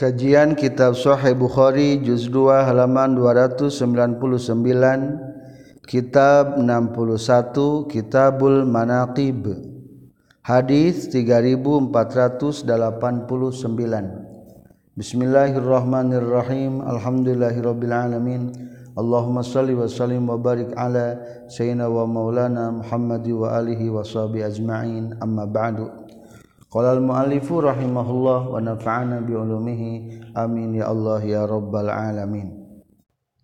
Kajian Kitab Sahih Bukhari juz 2 halaman 299 Kitab 61 Kitabul Manaqib. Hadis 3489 Bismillahirrahmanirrahim. Alhamdulillahirabbil alamin Allahumma salli wa sallim wa barik ala sayyidina wa maulana Muhammadi wa alihi wa sahbihi ajma'in. Amma ba'du. Qala al-mu'allifu rahimahullah wa nafa'ana bi ulumihi. Amin ya Allah ya rabbal alamin.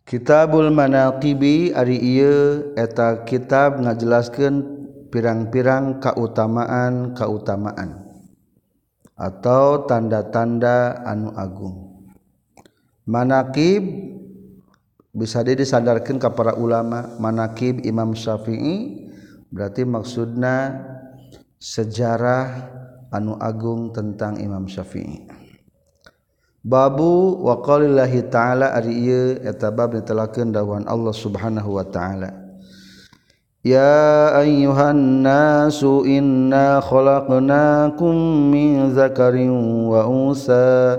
Kitabul Manaqibi ari ieu eta kitab ngajelaskeun pirang-pirang kautamaan-kautamaan atau tanda-tanda anu agung. Manaqib bisa disandarkan ke para ulama manaqib Imam Syafi'i berarti maksudna sejarah anu Agung tentang Imam Syafi'i. Babu waqalillahi ta'ala ari ieu eta bab ditelakeun dawuhan Allah Subhanahu wa ta'ala. Ya ayyuhan nasu inna khalaqnakum min zakarin wa unsa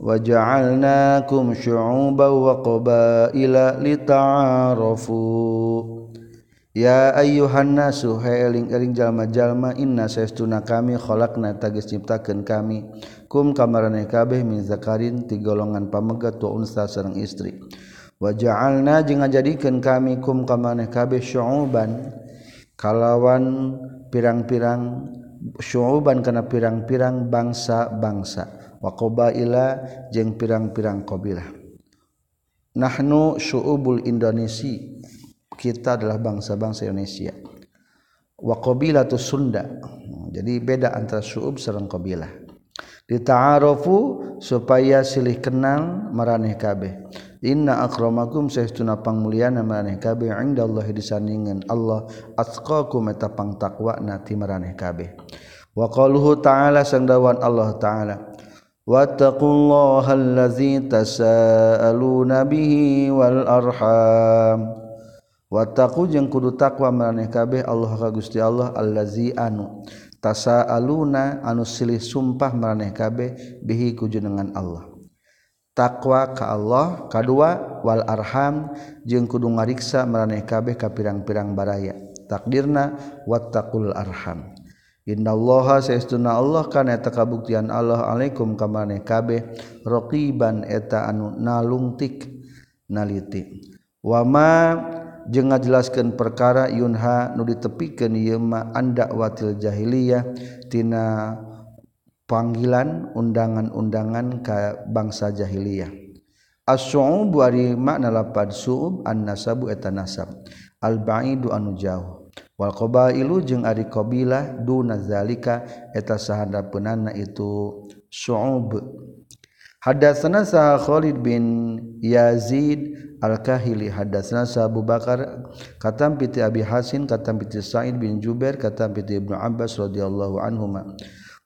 wa ja'alnakum syu'uban wa qabaila lita'arafu. Ya ayuhanna suhe eling-eling jalma-jalma inna saestuna kami khalaqna tagis nyiptakeun kami. Kum kamarane kabeh min zakarin ti golongan pamegat wa unsa sareng istri. Wa ja'alna jeung ngajadikeun kami kum kamarane kabeh syu'uban kalawan pirang-pirang syu'uban kana pirang-pirang bangsa-bangsa. Wa qabaila jeung pirang-pirang qabilah. Nahnu syu'ubul indonesia. kita adalah bangsa-bangsa Indonesia wa qabilatu Sunda jadi beda antara syu'ub sareng qabilah dita'arufu supaya silih kenal maraneh kabeh inna akramakum saestuna pangmulyana maraneh kabeh indallahi disandingan Allah atqakum eta pangtakwa nati maraneh kabeh wa qaluhu ta'ala sangdawan Allah ta'ala واتقوا الله الذي تساءلون به والأرحام wataku jeung kudu takwa maneh kabeh Allah ka Gusti Allah allazi anu tasaaluna anu silih sumpah maneh kabeh bihi ku jenengan Allah. Takwa ka Allah kadua wal arham jeung kudu ngariksa maneh kabeh ka pirang-pirang baraya. Takdirna wattaqul arham. Innallaha saestuna Allah kana eta kabuktian Allah alaikum ka maneh kabeh raqiban eta anu nalungtik naliti. Wa ma jeung ngajelaskeun perkara Yunha nu ditepikeun ieu ma anda watil jahiliyah tina panggilan undangan-undangan ka bangsa jahiliyah. As-su'ub ari makna lapad su'ub an-nasabu eta nasab. Al-ba'idu anu jauh. Wal qabailu jeung ari qabilah duna zalika eta sahandapeunana itu su'ub. Hadatsana sa Khalid bin Yazid Al-Kahili. Hadatsana sa Abu Bakar katam piti Abi Hasin katam piti Sa'id bin Jubair katam piti Ibnu Abbas radhiyallahu anhuma.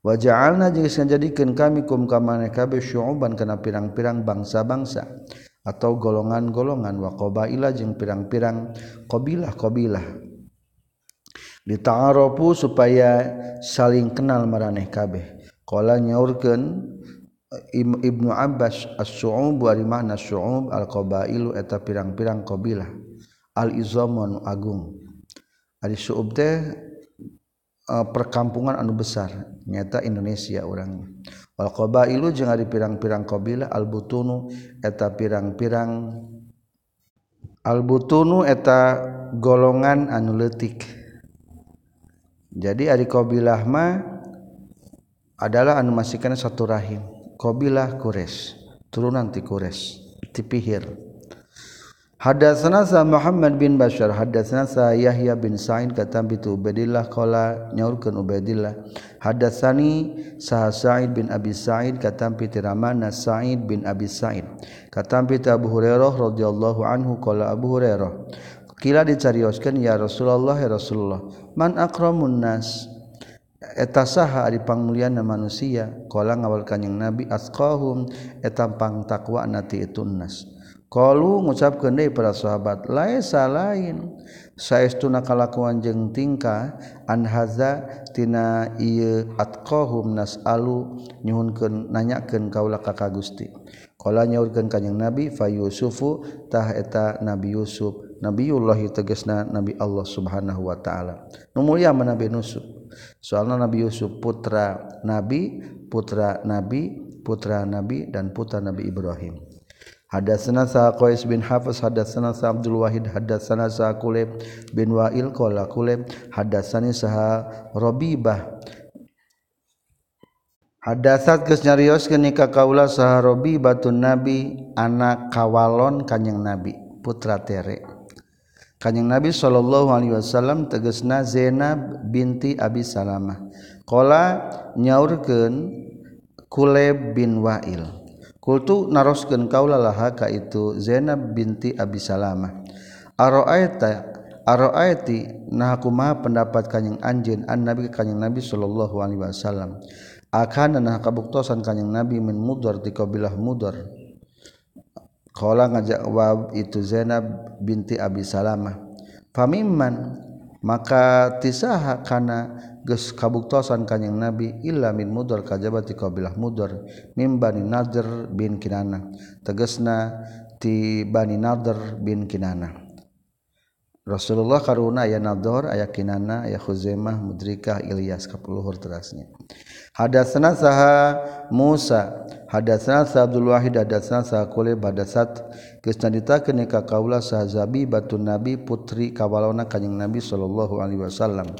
Wa ja'alna jeung jadikan kami kum ka kabeh syu'uban kana pirang-pirang bangsa-bangsa atau golongan-golongan wa qabaila jeung pirang-pirang qabilah-qabilah. Dita'arofu supaya saling kenal maraneh kabeh. Qala nyaurkeun Ibnu Abbas as-su'ub wa makna su'ub al-qabailu eta pirang-pirang qabilah al-izamun agung. Ari su'ub teh eh, perkampungan anu besar nyata Indonesia urang. Wal qabailu jeung ari pirang-pirang qabilah al-butunu eta pirang-pirang al-butunu eta golongan anu leutik. Jadi ari kabilah mah adalah anu masikeun satu rahim. qabilah Quraisy turunan ti Quraisy ti Pihir. Hadatsana sa Muhammad bin Bashar hadatsana sa Yahya bin Sa'id katam bi Ubaidillah qala nyaurkeun Ubaidillah hadatsani sa Sa'id bin Abi Sa'id katam bi Ramana Sa'id bin Abi Sa'id katam bi Abu Hurairah radhiyallahu anhu qala Abu Hurairah kila dicarioskeun ya Rasulullah ya Rasulullah man akramun nas? eta saha dipangmuliana manusia qala ngawal kanjing nabi asqahum eta pangtakwa nati itunnas qalu ngucapkeun deui para sahabat laisa lain saestuna kalakuan jeung tingkah an haza tina ieu atqahum nasalu nyuhunkeun nanyakeun kaula ka Gusti qala nyaurkeun kanjing nabi fa yusufu tah eta nabi yusuf Nabiullah tegesna Nabi Allah Subhanahu wa taala. Nu mulia Nabi Yusuf. soalnya Nabi Yusuf putra Nabi putra Nabi putra Nabi dan putra Nabi Ibrahim. Hadatsana sa Qais bin Hafiz hadatsana sa Abdul Wahid hadatsana sa bin Wa'il qala Kulib hadatsani sa Rabibah. Hadatsat geus nyarioskeun ka kaula saha Rabibatun Nabi anak kawalon Kanjeng Nabi putra tere. Kanyang Nabi Shallallahu Alaihi Wasallam tegesna Zainab binti Abi Salamah. Kola nyaurken Kuleb bin Wa'il. Kultu narosken kaula laha ka itu Zainab binti Abi Salamah. Aro'aita Aro'aiti nah aku maha pendapat kanyang anjin an Nabi kanyang Nabi Shallallahu Alaihi Wasallam. Akan nah kabuktosan kanyang Nabi min mudor di kabilah mudor ngajak wa itu Zainab binti Abi Salamah. Pamiman maka tisaha kana geus kabuktosan kanjing Nabi illa min mudar kajabati qabilah mudar mim bani Nadr bin Kinana. Tegasna ti bani Nadr bin Kinana. Rasulullah karuna aya Nador aya Kinana aya Khuzaimah Mudrikah Ilyas kapuluhur terasnya. Hadatsana saha Musa hadatsna Abdul Wahid hadatsna Saqulib badasat geus nyaritakeun ka kaula sahabi batun Nabi putri kawalona kanjing Nabi sallallahu alaihi wasallam.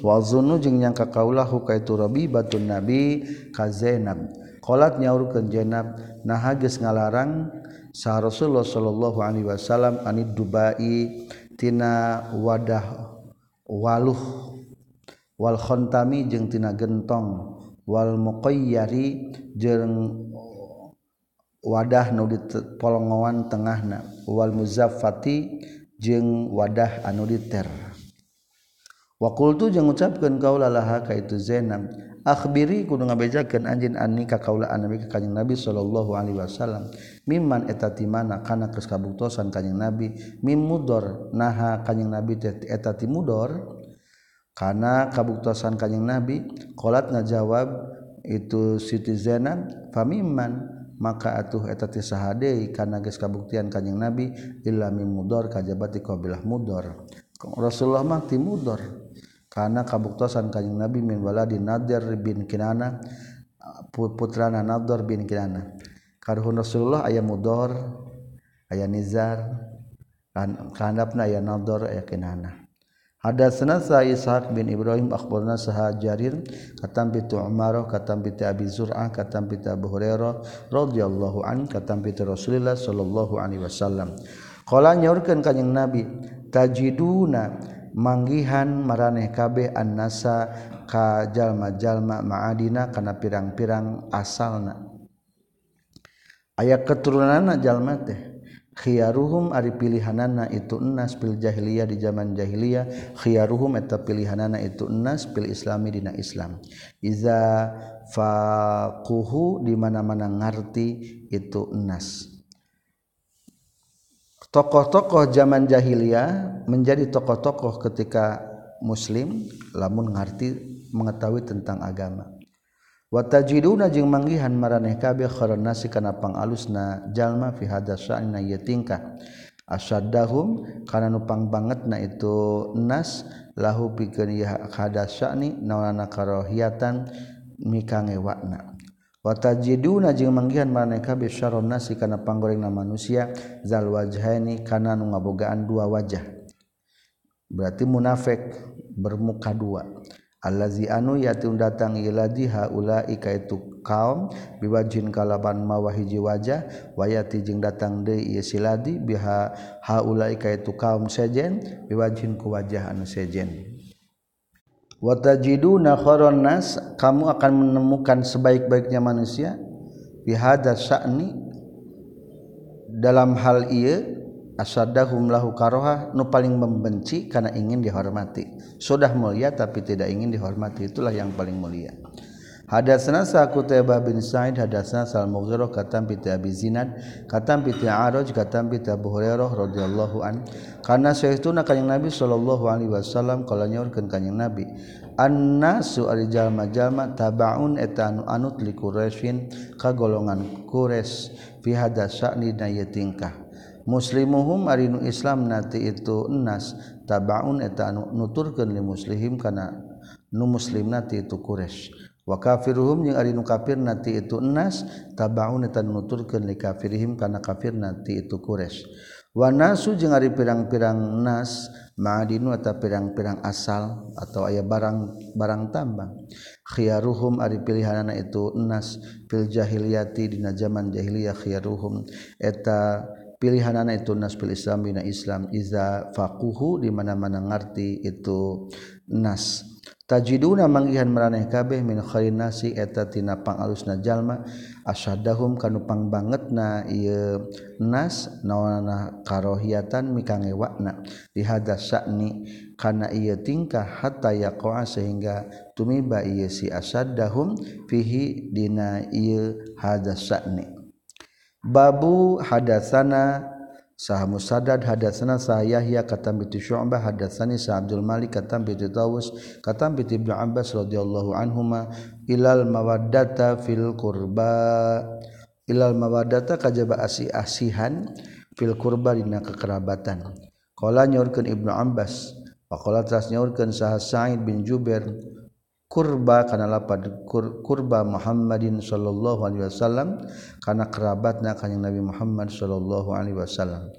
Wa zunnu jeung nyangka kaula hukaitu Rabi batun Nabi ka Zainab. Qalat nyaurkeun Zainab naha geus ngalarang sa Rasulullah sallallahu alaihi wasallam anid Dubai tina wadah waluh wal khontami jeung tina gentong wal muqayyari jeung wadah nu polongowan tengahna. Wal muzaffati jeung wadah anu diter. Wakultu jeung ngucapkeun kaula laha ka itu Zainab akhbiri kudu ngabejakeun anjeun anni ka kaula anabi ka kanjing Nabi sallallahu alaihi wasallam. Mimman eta ti mana kana geus kabuktosan kanjing Nabi? Mim mudor naha kanjing Nabi teh eta ti mudor? Kana kabuktosan kanjing Nabi? Qolat ngajawab itu Siti Zainab famimman maka atuh eta teh sahade karena geus kabuktian kanyang nabi illa ilami mudor kajabati qabilah mudor. Rasulullah mah ti mudor. Karena kabuktasan kanyang nabi min waladi Nadir bin Kinana putrana Nadir bin Kinana. Karuhun Rasulullah aya mudor aya nizar kan handapna aya Nadir aya Kinana. Ada senasa Ishaq bin Ibrahim akhbarna saha Jarir katam bi Umar katam bi Abi Zur'ah katam bi Abu Hurairah radhiyallahu an katam bi Rasulillah sallallahu alaihi wasallam. Qala nyaurkeun kanjing Nabi tajiduna manggihan maraneh kabeh annasa ka jalma-jalma ma'adina kana pirang-pirang asalna. Aya keturunanna jalma teh khiyaruhum ari pilihanana itu enas pil jahiliyah di zaman jahiliyah. Khiyaruhum eta pilihanana itu enas pil islami dina Islam. Iza faquhu di mana-mana ngarti itu enas tokoh-tokoh zaman jahiliyah menjadi tokoh-tokoh ketika muslim lamun ngarti mengetahui tentang agama watajiduna jeung manggihan maraneh kabeh kharana si kana pangalusna jalma fi hadza sya'na ye tingkah. Asaddahum kana nupang pangbangetna itu nas lahu pikeun ye hadza sya'ni naona karohiatan mikangewakna. Watajiduna jeung manggihan maraneh kabeh syaron nasi kana panggorengna manusia zal wajhaini kana nu ngabogaan dua wajah. Berarti munafik bermuka dua. Allazi anu yatim datang iladi jiha itu kaum biwajin kalaban mawa hiji wajah wayati jeung datang deui ieu siladi biha haulai ka itu kaum sejen biwajin ku wajah anu sejen. Watajidu tajiduna nas kamu akan menemukan sebaik-baiknya manusia bihadza sya'ni dalam hal ieu asadahumlahu karoha nu paling membenci karena ingin dihormati. Sudah mulia tapi tidak ingin dihormati itulah yang paling mulia. Hadatsana Sa'qutaibah bin Sa'id hadatsana Sal-Mughirah katam bi Abi Zinad katam bi Araj katam bi Abu Hurairah radhiyallahu an. Kana saytuna kanjing Nabi sallallahu alaihi wasallam kala nyaurkeun kanjing Nabi annasu arijal majalma tabaun etanu anut li Quraisyin ka golongan Quraisy fi hadasa ni tingkah. muslimuhum arinu Islam nati itu enas tabaun eta anu nuturkeun li muslimim kana nu muslim nati itu Quraisy. Wa kafiruhum jeung arinu kafir nati itu enas tabaun eta nuturkeun li kafirihim kana kafir nati itu Quraisy. Wa nasu jeung ari pirang-pirang nas ma'adinu eta pirang-pirang asal atau aya barang-barang tambang. Khiyaruhum ari pilihanana itu enas fil jahiliyati dina zaman jahiliyah khiyaruhum. Eta pilihanana itu nas fil Islam bina Islam iza faquhu di mana-mana ngarti itu nas. Tajiduna manggihan maraneh kabeh min khairin nasi eta tina pangalusna jalma asyadahum kanu pangbangetna ieu nas naonana karohiatan mikangewakna di hadas sakni kana ieu tingkah hatta yaqa'a sehingga tumiba ieu si asyadahum fihi dina ieu hada sakni babu hadasana sah musadad hadasana sah Yahya katam binti Syu'bah hadasani sah Abdul Malik katam binti Tawus katam binti Ibnu Abbas radhiyallahu anhuma ilal mawaddata fil qurba. Ilal mawaddata kajaba asih asihan fil qurba dina kekerabatan. Qala nyaurkeun Ibnu Abbas faqala tas nyaurkeun sah Sa'id bin Jubair kurba kana lapad kur, kurba Muhammadin sallallahu alaihi wasallam kana kerabatna kanjing Nabi Muhammad sallallahu alaihi wasallam.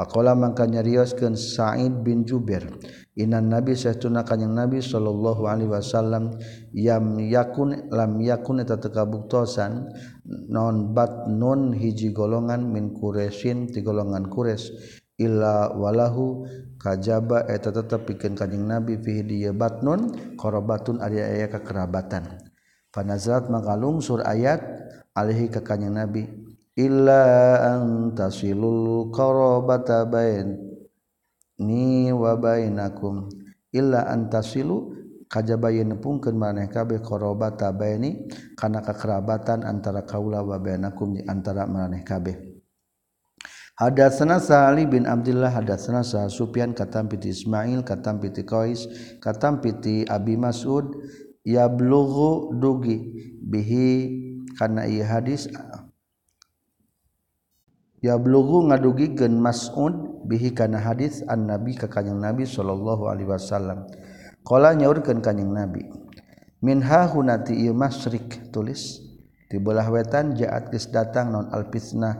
Pakola mangka nyarioskeun Sa'id bin Jubair inan Nabi sahtuna kanjing Nabi sallallahu alaihi wasallam yam yakun lam yakun eta teu kabuktosan non bat non hiji golongan min Quraisyin ti golongan Quraisy. illa walahu kajaba eta tetep pikeun kanjing nabi fihi di batnun qarabatun ari aya kakerabatan panazrat maka lungsur ayat alaihi ka kanjing nabi illa antasilul qarabata baini wa bainakum illa antasilu kajaba yen nepungkeun maneh kabeh qarabata baini kana kakerabatan antara kaula wa bainakum di antara maneh kabeh. Hada sana Sali bin Abdullah hada sana sah Sufyan katam piti Ismail katam piti Qais katam piti Abi Mas'ud ya blughu dugi. Bihi karena iya hadis ya blughu ngadugi gen Mas'ud bihi karena hadis an Nabi ke kanjeng Nabi sallallahu alaihi wasallam. Qala nyaurkeun Nabi min hahunati ieu masrik tulis. Di belah wetan jaat geus datang non fitnah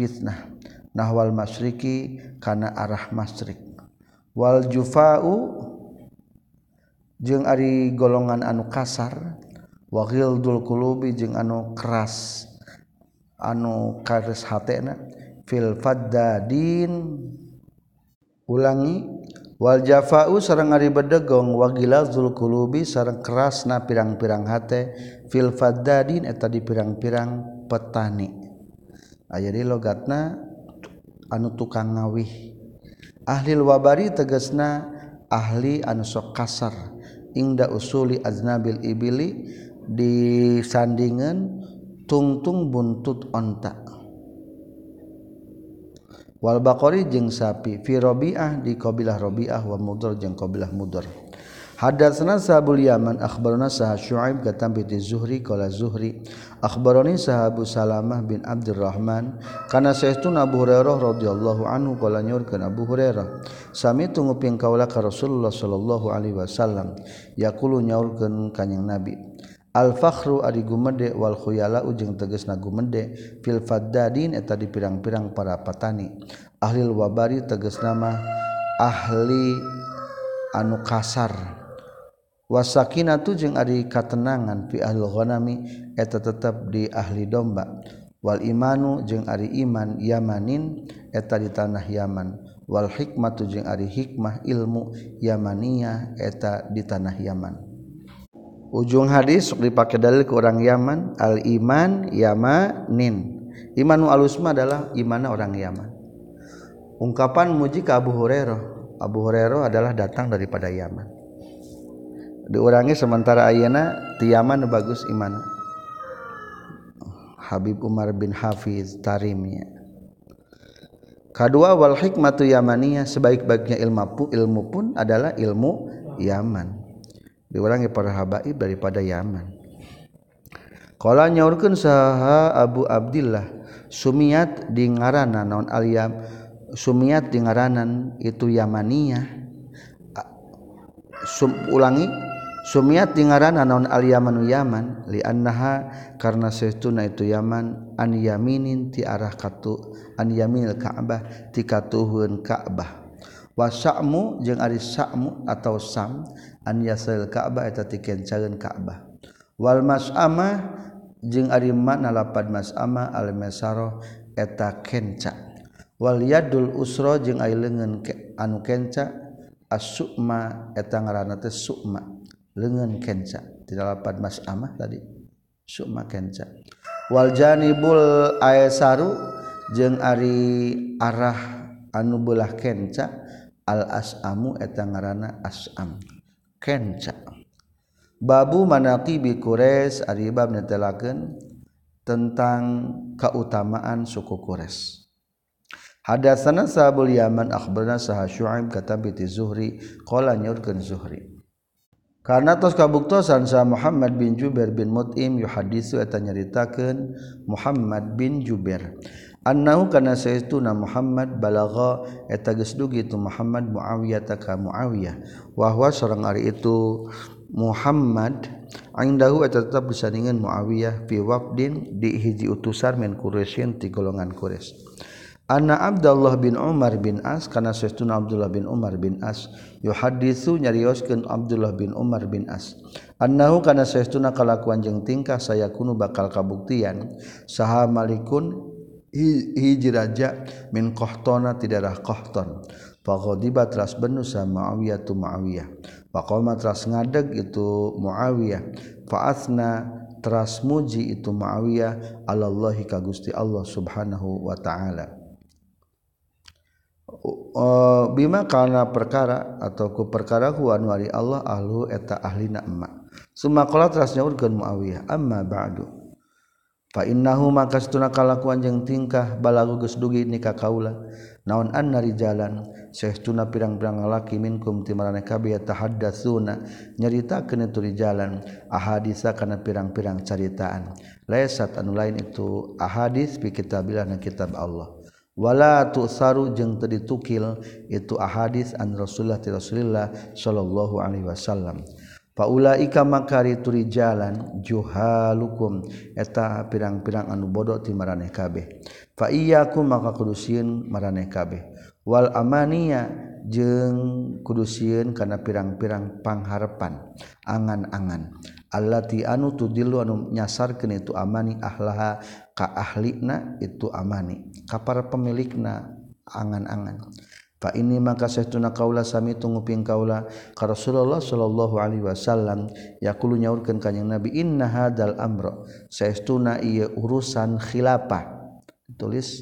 fitnah nahwal masyriki kana arah masyrik wal jufa'u jeung ari golongan anu kasar wa ghildul qulubi jeung anu keras anu kares hatena fil faddadin. Ulangi wal jafa'u sareng ari bedegong wa ghilazul qulubi sareng kerasna pirang-pirang hate fil faddadin eta di pirang-pirang petani. Ah, aya di logatna anu tukang ngawih. Ahlil wabari tegesna ahli anu sok kasar. Ingda usuli aznabil ibili disandingan tungtung buntut onta. Wal baqari jeung sapi fi rabi'ah di qabilah rabi'ah wa mudhar jeung qabilah mudhar Hadatsana sahabul Yaman akhbarana sah Syuaib katam bi Zuhri qala Zuhri. Akhbarani sahabu Salamah bin Abdurrahman kana sayyiduna Abu Hurairah radhiyallahu anhu qala nyurkeun Abu Hurairah. Sami tunguping kaula ka Rasulullah sallallahu alaihi wasallam. Yaqulu nyaurkeun kanjing Nabi. Al-fakhru ari gumede wal khuyala ujung tegesna gumede. Fil faddadin eta di pirang-pirang para petani. Ahli wabari tegasna mah ahli anu kasar. wasakinatu jeung ari katenangan fi ahli ghanami eta tetep di ahli domba. Wal imanu jeung ari iman yamanin eta di tanah Yaman. Wal hikmatu jeung ari hikmah ilmu yamania eta di tanah Yaman. Ujung hadis sok dipake dalil ke orang Yaman al iman yamanin. Imanu alusma adalah imana orang Yaman. Ungkapan muji ke Abu Hurairah. Abu Hurairah adalah datang daripada Yaman. Diurangi sementara ayana tiyaman bagus imana. Habib Umar bin Hafiz Tarimnya kedua wal hikmatu yamaniyah sebaik-baiknya ilmu ilmu pun adalah ilmu Yaman. Diurangi para habaib daripada Yaman. Kalau nyaurkeun saha Abu Abdillah sumiat di ngaranna naon aliyam sumiat di ngaranan itu Yamaniyah. Sum ulangi Sumiat ngaran naon al Yaman li annaha karena setuna itu Yaman an yaminin ti arah katu an yaminil Ka'bah ti katuhun Ka'bah. Wasakmu jeung ari sakmu atau sam an yasil Ka'bah eta ti kencageun Ka'bah. Wal mas'ama jeung ari makna lapad mas'ama al masaro eta kenca. Wal yadul usra jeung ari leungeun anu kenca as-sukma eta ngaranna teh sukma lengan kenca. Tidak dapat mas amah tadi. Sukma kenca. Waljanibul ayasaru jeng ari arah anu belah kenca al asamu eta ngaranna asam. Kenca. Babu manaqibi kures ari bab netelakeun tentang keutamaan suku kures Hadatsana sahabul Yaman akhbarna saha Syu'aib kata bi Zuhri qala nyurkeun Zuhri. karena tos kabuktosan sa Muhammad bin Jubair bin Mut'im yuhadisu eta nyaritakeun Muhammad bin Jubair. Annahu kana sayyiduna Muhammad balagha eta geus dugi tu Muhammad Muawiyah ta ka Muawiyah. Wa huwa sareng ari itu Muhammad indahu eta tetap disandingan Muawiyah fi wafdin di hiji utusan min Quraisyin ti golongan Quraisy. Anna Abdullah bin Umar bin As kana saestuna Abdullah bin Umar bin As yuhaditsu nyarioskeun Abdullah bin Umar bin As. Annahu kana saestuna kalakuan jeung tingkah saya kunu bakal kabuktian saha malikun hiji raja min qahtona ti daerah qahton faqadiba teras benu sa Muawiyah tu Muawiyah. Faqama teras ngadeg itu Muawiyah. Fa'athna teras muji itu Muawiyah alallahi ka Gusti Allah subhanahu wa ta'ala Eh, bima karena perkara atauku perkara Huanwali Allah ahlu eta ahli namak Sumakola terasnya urgen muawiyah amma ba'du. Fa innahu maka setuna kalakuan jeung tingkah balagu geus dugi ni kaula. Naon anna rijalan saestuna pirang-pirang lalaki minkum ti marane kabeh tahaddatsuna nyaritakeun itu rijalan ahadisa kana pirang-pirang caritaan. Laisat anu lain itu ahadis fi kitabillah na kitab Allah. wala tu'saru jeung teu ditukil itu ahadis an Rasulullah ti Rasulillah sallallahu alaihi wasallam. Faulaika makari turijalan juhalukum eta pirang-pirang anu bodoh ti maraneh kabeh. Fa iyyakum maka kudusieun maraneh kabeh. Wal amaniya jeung kudusieun kana pirang-pirang pangharepan angan-angan. Allati anu tudillu anu nyasarkeun itu amani ahlaha ka ahlina itu amani ka para pemilikna angan-angan. Fa ini maka sahtuna kaula sami tunguping kaula ka Rasulullah sallallahu alaihi wasallam yaqulu nyaurkeun kanjing Nabi inna hadal amra. Saestuna ieu urusan khilafah. Tulis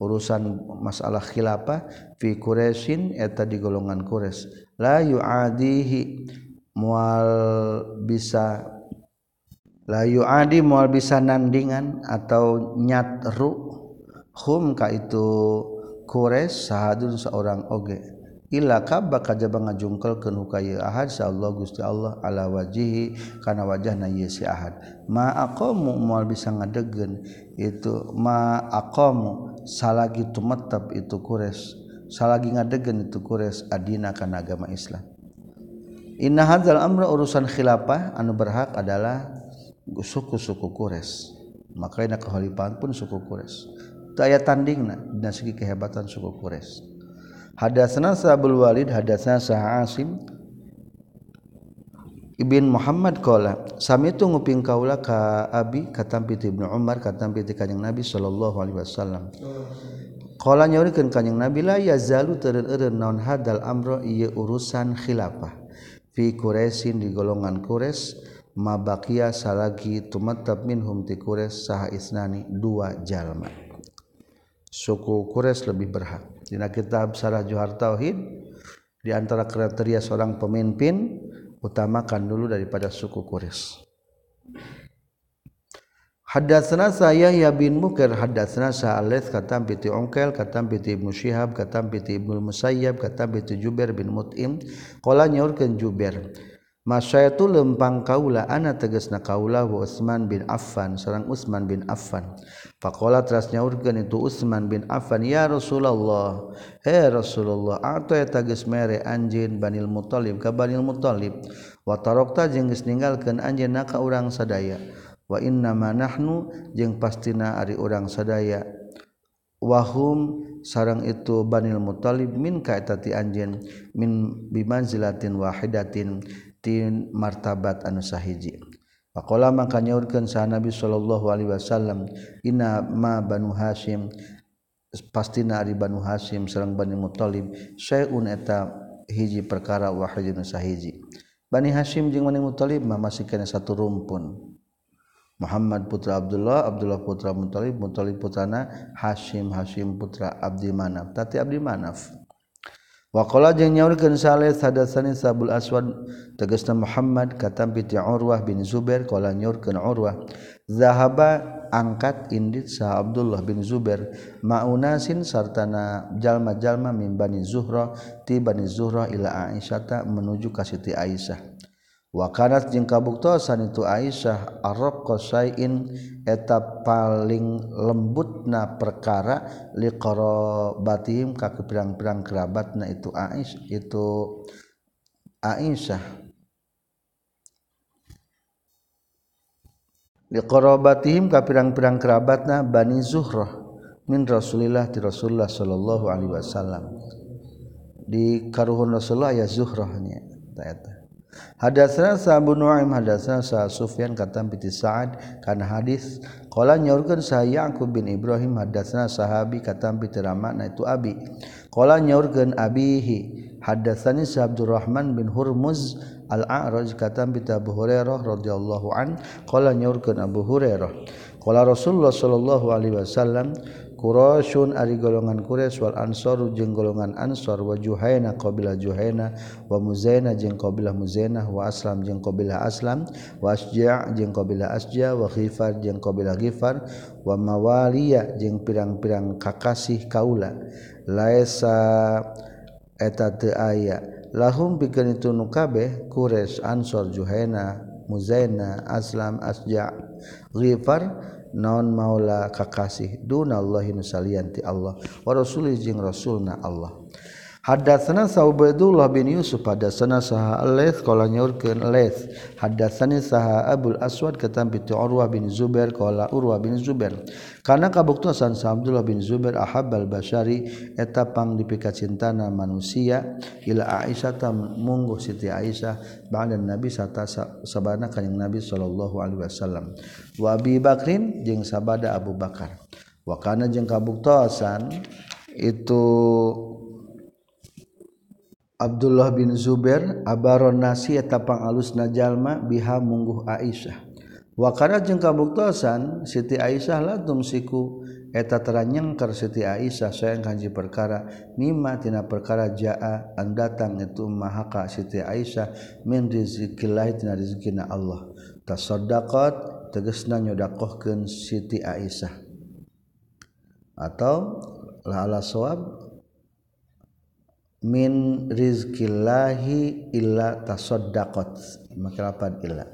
urusan masalah khilafah fi Quraisyin eta di golongan Quraisy. La yuadihi mual bisa layu adi mual bisa nandingan atau nyatru hum ka itu kures sahadun seorang oge. Ila kabba kajaba ngajungkel ke ka ahad Allah Gusti Allah ala wajihi kana wajahna ieu si ahad. Ma aqamu mual bisa ngadegen itu ma aqamu salagi tumetep itu kures salagi ngadegen itu kures adina kana agama Islam. Inna hadzal amra urusan khilafah anu berhak adalah suku-suku Qures makanya kehalifaan pun suku Qures daya tanding dan segi kehebatan suku Qures hadatsana Sa'bul Walid hadatsana Sa'asim Ibn Muhammad qala sami itu nguping kaula ka abi katampi Ibnu Umar katampi ti kanjeng Nabi sallallahu alaihi wasallam. Qala nyaurikeun kanjeng Nabi la yazalu tereureun naon hadal amro ieu urusan khilafah. Fi Quraisyin di golongan Quraisy mabakia salagi tumattab minhum ti Quraisy saha isnani dua jalma. Suku Quraisy lebih berhak. Dina kitab Sarah Johar Tauhid di antara kriteria seorang pemimpin utamakan dulu daripada suku Quraisy. Hadatsana saya ya bin Mukir hadatsana Sa'alith kata binti Ongkel kata binti Ibnu Syihab kata binti Ibnu Musayyab kata binti Jubair bin Mut'im qala nyaurkeun Jubair Masya itu lempang kaula ana teges na kaula wa Utsman bin Affan sareng Utsman bin Affan. Faqala teras nyaurkeun itu Utsman bin Affan ya Rasulullah. He Rasulullah ato eta geus mere anjeun Banil Muthalib ka Banil Muthalib wa tarakta jeung geus ninggalkeun anjeunna ka urang sadaya. Wa inna ma nahnu jeung pastina ari urang sadaya. Wahum sarang itu Banil Muthalib min ka eta ti anjeun min bimanzilatin wahidatin tin martabat anu sahiji. Pakola maka nyaurkan sa Nabi sallallahu alaihi wasallam inna ma banu Hasyim pastina nari banu Hasyim sareng Bani Muthalib sayun eta hiji perkara wa sahiji. Bani Hasyim jeung Bani Muthalib mah masih kana satu rumpun. Muhammad putra Abdullah Abdullah putra Muthalib Muthalib putrana Hasyim Hasyim putra Abdi Manaf. Tati Abdi Manaf. Wakola jeung nyaurkeun Saleh sadatsani Sabul Aswad tegasna Muhammad katampi piti Urwah bin Zubair qala nyaurkeun Urwah zahaba angkat indit sa Abdullah bin Zubair maunasin sartana jalma-jalma min Bani Zuhra ti Bani Zuhra ila Aisyata menuju ka Siti Aisyah. Wakanat jeung kabuktosan itu Aisyah arraqasain eta paling lembutna perkara liqarabatihim ka pirang-pirang kerabatna itu Aisyah itu Aisyah. Liqarabatihim ka pirang-pirang kerabatna Bani Zuhrah min Rasulillah ti Rasulullah sallallahu alaihi wasallam. Di karuhun Rasulullah ya Zuhrahnya eta Hadatsana Sa'ab bin Nu'aim hadatsana Sa'ad Sufyan katam piti Sa'ad kana hadis qala nyaurkeun sa Yaqub bin Ibrahim hadatsana sahabi katam piti Ramana itu abi. Qala nyaurkeun abihi hadatsani Sa Abdurrahman bin Hurmuz al-A'raj katam piti Abu Hurairah radhiyallahu an qala nyaurkeun Abu Hurairah. Qala Rasulullah sallallahu alaihi wasallam Qurasyun ari golongan Quraisy wal Ansor jeung golongan Ansor wa Juhaina qabilah Juhaina wa Muzaina jeung qabilah Muzaina wa Aslam jeung qabilah Aslam wa Asja jeung qabilah Asja wa Ghifar jeung qabilah Ghifar wa Mawaliya jeung pirang-pirang kakasih kaula. Laisa eta teu aya. Lahum pikeun itu nu kabeh Quraisy Ansor Juhaina Muzaina Aslam Asja Ghifar naon maula kakasih. Dunallahi nualianti Allah. Wasulih jeung rasulna Allah. Hadatsana Saubaidullah bin Yusuf hadatsana saha Alaits qala nyaurkeun Alaits hadatsani saha Abul Aswad katampi tu Urwah bin Zubair qala Urwah bin Zubair. Kana kabuktosan sa Abdullah bin Zubair ahabbal basyari eta pang dipikacintana manusia. Ila Aisyah ta mungguh Siti Aisyah ba'da Nabi sata sabana kanjing Nabi sallallahu alaihi wasallam. Wa Abi Bakrin jeung sabada Abu Bakar. Wa kana jeung kabuktosan itu Abdullah bin Zubair abaron nasi eta pangalus najalma biha mungguh Aisyah. Wakana jeung kabuktosan Siti Aisyah latum siku eta teranyengker Siti Aisyah sayang kanji perkara. Mima tina perkara jaa an datang itu mahaka Siti Aisyah min rizqillah tina rizkina Allah. Tasaddaqat tegesna nyodakohkeun Siti Aisyah. Atau la ala sawab min rizqillahi illa tasaddaqat. Maka lapan illa.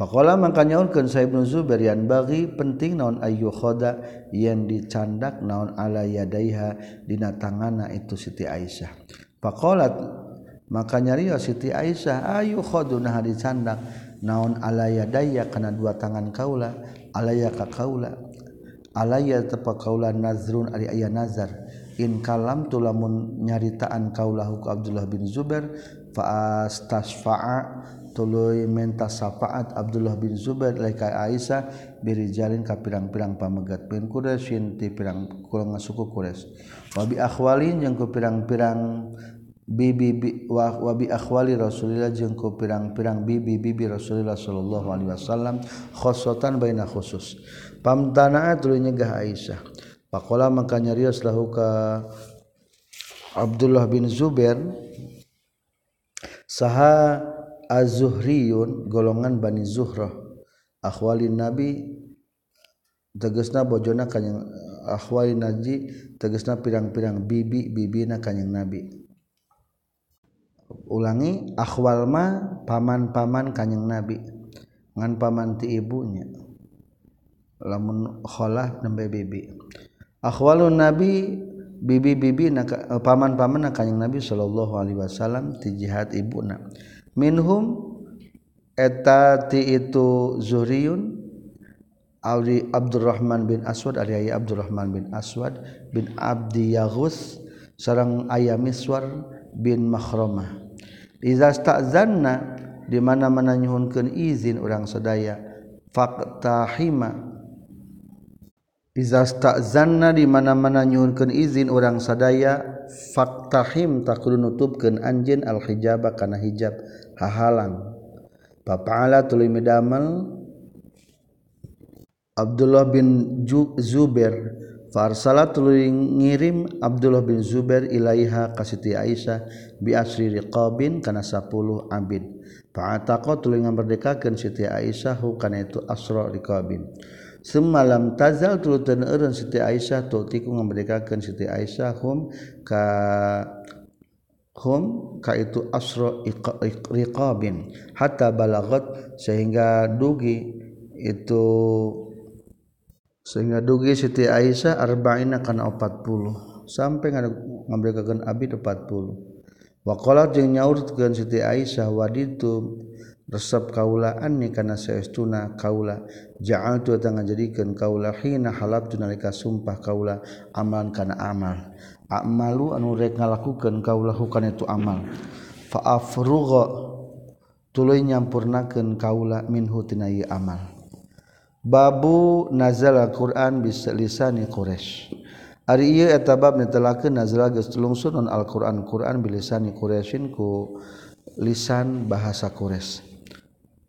Pakola maka nyaulkeun sa Ibnu Zubair yang bagi penting naon ayu khoda yang dicandak naon ala yadaiha dina tangana itu Siti Aisyah. Pakolat maka nyarios Siti Aisyah ayu khodu nah dicandak naon ala yadaya kana dua tangan kaula alaya ka kaula alaya tepa kaula nazrun ari aya nazar kalam tu lamun nyaritaan kaulahu Abdullah bin Zubair faastasfa'a tuluy menta syafaat Abdullah bin Zubair laika Aisyah birijalin ka pirang-pirang pamegat bin Quraisy ti pirang kurang suku Quraisy wa bi akhwalin jeung ku pirang-pirang bibi wa, wa bi akhwali Rasulillah jeung ku pirang-pirang bibi bibi Rasulullah sallallahu alaihi wasallam khosotan baina khusus. Pamtanaa tuluy nyegah Aisyah Pakola makanya rios lahuka Abdullah bin Zubair saha az-Zuhriyun golongan Bani Zuhrah. Akhwalin Nabi tegesna bojona kanyang akhwalin Naji tegesna pirang-pirang bibi bibina kanyang Nabi. Ulangi akhwal ma paman-paman kanyang Nabi. Ngan paman ti ibunya. Lamun kholah nembe bibi akhwalun nabi bibi-bibi eh, paman-paman na kanjing Nabi sallallahu alaihi wasallam ti jihad ibuna. Minhum eta ti itu Zuhriun Audi Abdurrahman bin Aswad ari aya Abdurrahman bin Aswad bin Abdi Yaghus sareng aya Miswar bin Makhromah Iza sta'zanna di mana-mana nyuhunkeun izin urang sedaya faqtahima Izastazanna di mana-mana nyuhunkeun izin orang sadaya faktahim takul nutupkeun anjeun al hijaba kana hijab hahalang papa'ala tuluy midamel Abdullah bin Zubair. Farsala tuluy ngirim Abdullah bin Zubair ilaiha ka Aisyah bi asri riqabin kana 10 abid. Fa'ataqa tuluy ngamerdekakeun Siti Aisyah kana itu asra riqabin semalam tazal tu Siti Aisyah tuhtiku memberdekakan Siti Aisyah hum ka hum ka itu asro riqabin. Hatta balagot sehingga dugi itu sehingga dugi Siti Aisyah arba'ina kana 40 sampai ngaberdekakan abid 40 waqalat jeung nyaurkeun Siti Aisyah waditu resep kaulaan ni kana saestuna kaula. Ja'al tu tangga jadikan kaula hina halap tu nalika sumpah kaula amalan kana amal. Amalu anu rek ngalakukeun kaula hukan itu amal. Fa afrugha tuluy nyampurnakeun kaula minhu tina amal. Babu nazal al Quran bis lisani quraish. Ari ieu eta bab netelakeun nazal geus tulungsun Al-Qur'an. Quran bilisani quraisyin ku lisan bahasa quraisy.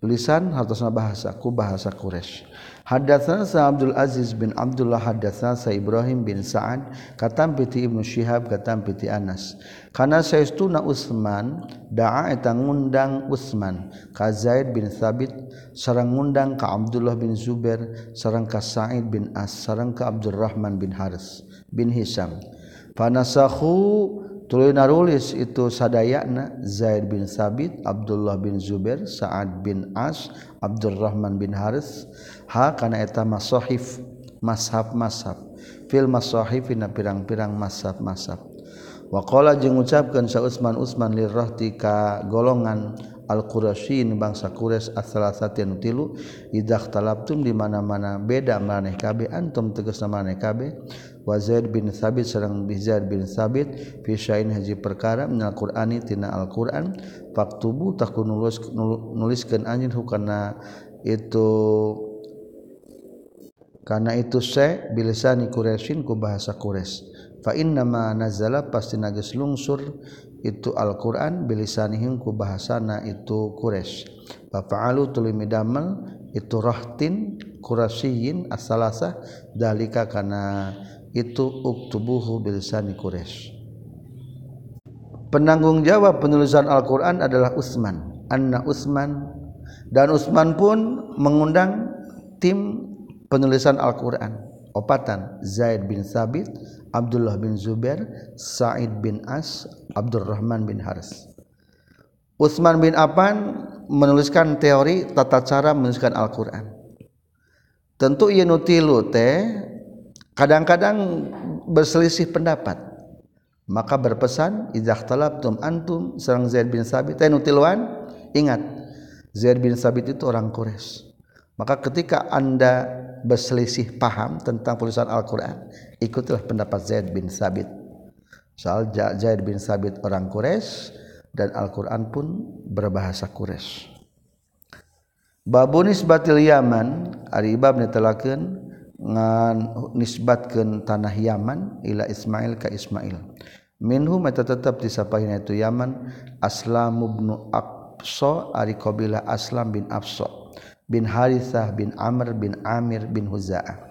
lisan hartosna bahasa ku bahasa Quraisy. Hadatsana Sa Abdul Aziz bin Abdullah hadatsana Sa Ibrahim bin Sa'ad katam piti Ibnu Syihab katam piti Anas. Kana saestuna Utsman da'a eta ngundang Utsman ka Zaid bin Thabit sareng ngundang ka Abdullah bin Zubair sareng ka Sa'id bin As sareng ka Abdurrahman bin Haris bin Hisam. Fanasakhu tuluy narulis itu sadayana Zaid bin Sabit, Abdullah bin Zubair, Sa'ad bin As, Abdurrahman bin Haris, ha kana eta masahif, mashab-mashab. Fil masahif dina pirang-pirang mashab-mashab. Wa qala jeung ngucapkeun sa Utsman Utsman lirrahti ka golongan Al-Qurasyin bangsa Quraisy as-salasatin tilu idza talabtum di mana-mana beda maneh kabeh antum tegas maneh kabeh Wazaid bin Sabit serang Bizar bin Sabit fisain haji perkara minal Qur'ani tina Al-Qur'an faktubu takun nulis nuliskeun anjeun hukana itu karena itu se bilisani Quraisyin ku bahasa Quraisy. Fa inna ma nazala pasti nages lungsur itu Al-Qur'an bilisanihim ku bahasana itu Quraisy. Fa fa'alu tuluy midamel itu rahtin Quraisyin asalasa dalika kana itu uktubuhu bilisani Quraisy. Penanggung jawab penulisan Al-Qur'an adalah Utsman, Anna Utsman dan Utsman pun mengundang tim penulisan Al-Qur'an. Opatan Zaid bin Sabit, Abdullah bin Zubair, Sa'id bin As, Abdurrahman bin Haris. Utsman bin Affan menuliskan teori tata cara menuliskan Al-Qur'an. Tentu ia nutilu teh kadang-kadang berselisih pendapat. Maka berpesan idzakhtalaftum antum sareng Zaid bin Sabit. Teh nutiluan ingat Zaid bin Sabit itu orang Quraisy. Maka ketika Anda berselisih paham tentang tulisan Al-Qur'an ikutilah pendapat Zaid bin Sabit. Soal Zaid bin Sabit orang Quraisy dan Al-Qur'an pun berbahasa Quraisy. Babunis batil Yaman ari bab netelakeun ngan nisbatkeun tanah Yaman ila Ismail ka Ismail. Minhum eta tetep disapaina itu Yaman Aslam ibnu Absa ari qabila Aslam bin Absa bin Harithah bin Amr bin Amir bin Huza'ah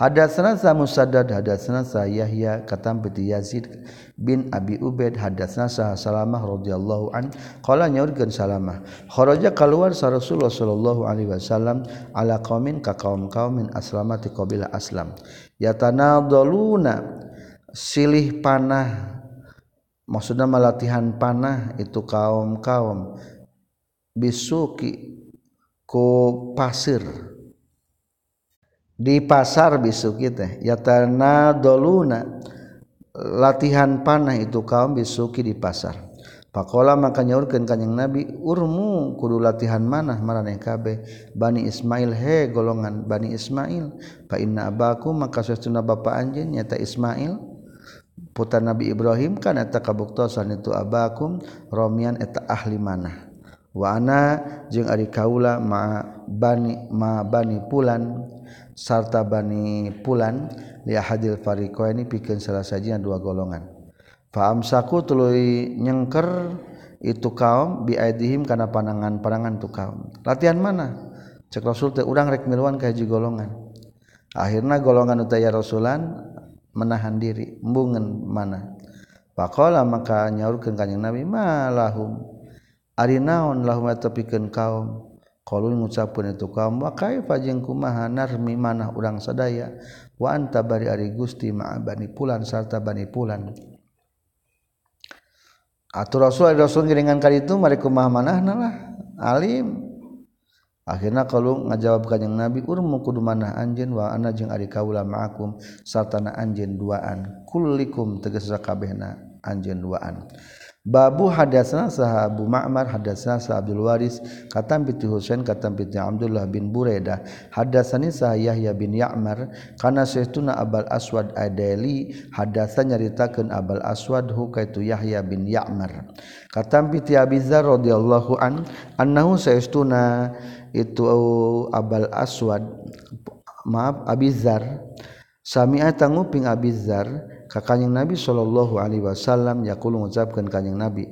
Hadatsana sa Musaddad hadatsana sa Yahya katam bi Yazid bin Abi Ubaid hadatsana sa Salamah radhiyallahu an qala nyaurkeun Salamah. Kharaja kaluar sa Rasulullah sallallahu alaihi wasallam ala qaumin ka kaum kaum min aslamati qabila aslam. Yatanadaluna silih panah maksudna malatihan panah itu kaum-kaum bisuki ku pasir. di pasar bisu kita. Yatana doluna. Latihan panah itu kaum bisuki di pasar. Pakola maka nyaurkeun kanjing Nabi urmu kudu latihan manah maraneh kabeh. Bani Ismail he golongan Bani Ismail. Fa inna abaku maka sesuna bapa anjeun nyata Ismail. Putra Nabi Ibrahim kana eta kabuktosan itu abakum romian eta ahli manah. Wa ana jeung ari kaula ma bani ma bani pulan. sarta Bani Pulan lia hadil farikoini pikeun salah sajinya dua golongan. Faamsaku tuluy nyengker itu kaum biaidihim kana panangan-panangan tu kaum. Latihan mana? Cek Rasul teh urang rek miluan ka hiji golongan. Akhirna golongan utaya Rasulan menahan diri embungen mana? Faqala maka nyaurkeun kanjing Nabi malahum ari naon lahum pikeun kaum? Qalun ngucapkeun itu kaum wa kaifa jeung kumaha narmi manah urang sadaya? Wa anta bari ari Gusti ma bani pulan sarta bani pulan. Atuh Rasul Rasul ngiringan kali itu mari kumaha manahna lah alim. Akhirnya kalau ngajawab kanjeng Nabi urmu kudu manah anjeun wa ana jeung ari kaula ma'akum sarta na anjeun duaan. Kullikum tegas kabehna anjeun duaan. Babu hadasna saha Abu Ma'mar hadasna saha Abdul Waris katam piti Husain katam piti Abdullah bin Buraidah. Hadasani saha Yahya bin Ya'mar kana saytuna Abal Aswad Adeli hadasa nyaritakeun Abal Aswad hu kaitu Yahya bin Ya'mar. Katam piti Abi Dzar radhiyallahu an annahu saytuna itu Abal Aswad maaf Abi Dzar sami'a tanguping Abi Dzar Kanyeng Nabi Shallallahu Alaihi Wasallam yakulu mengucapkan kanyeng nabi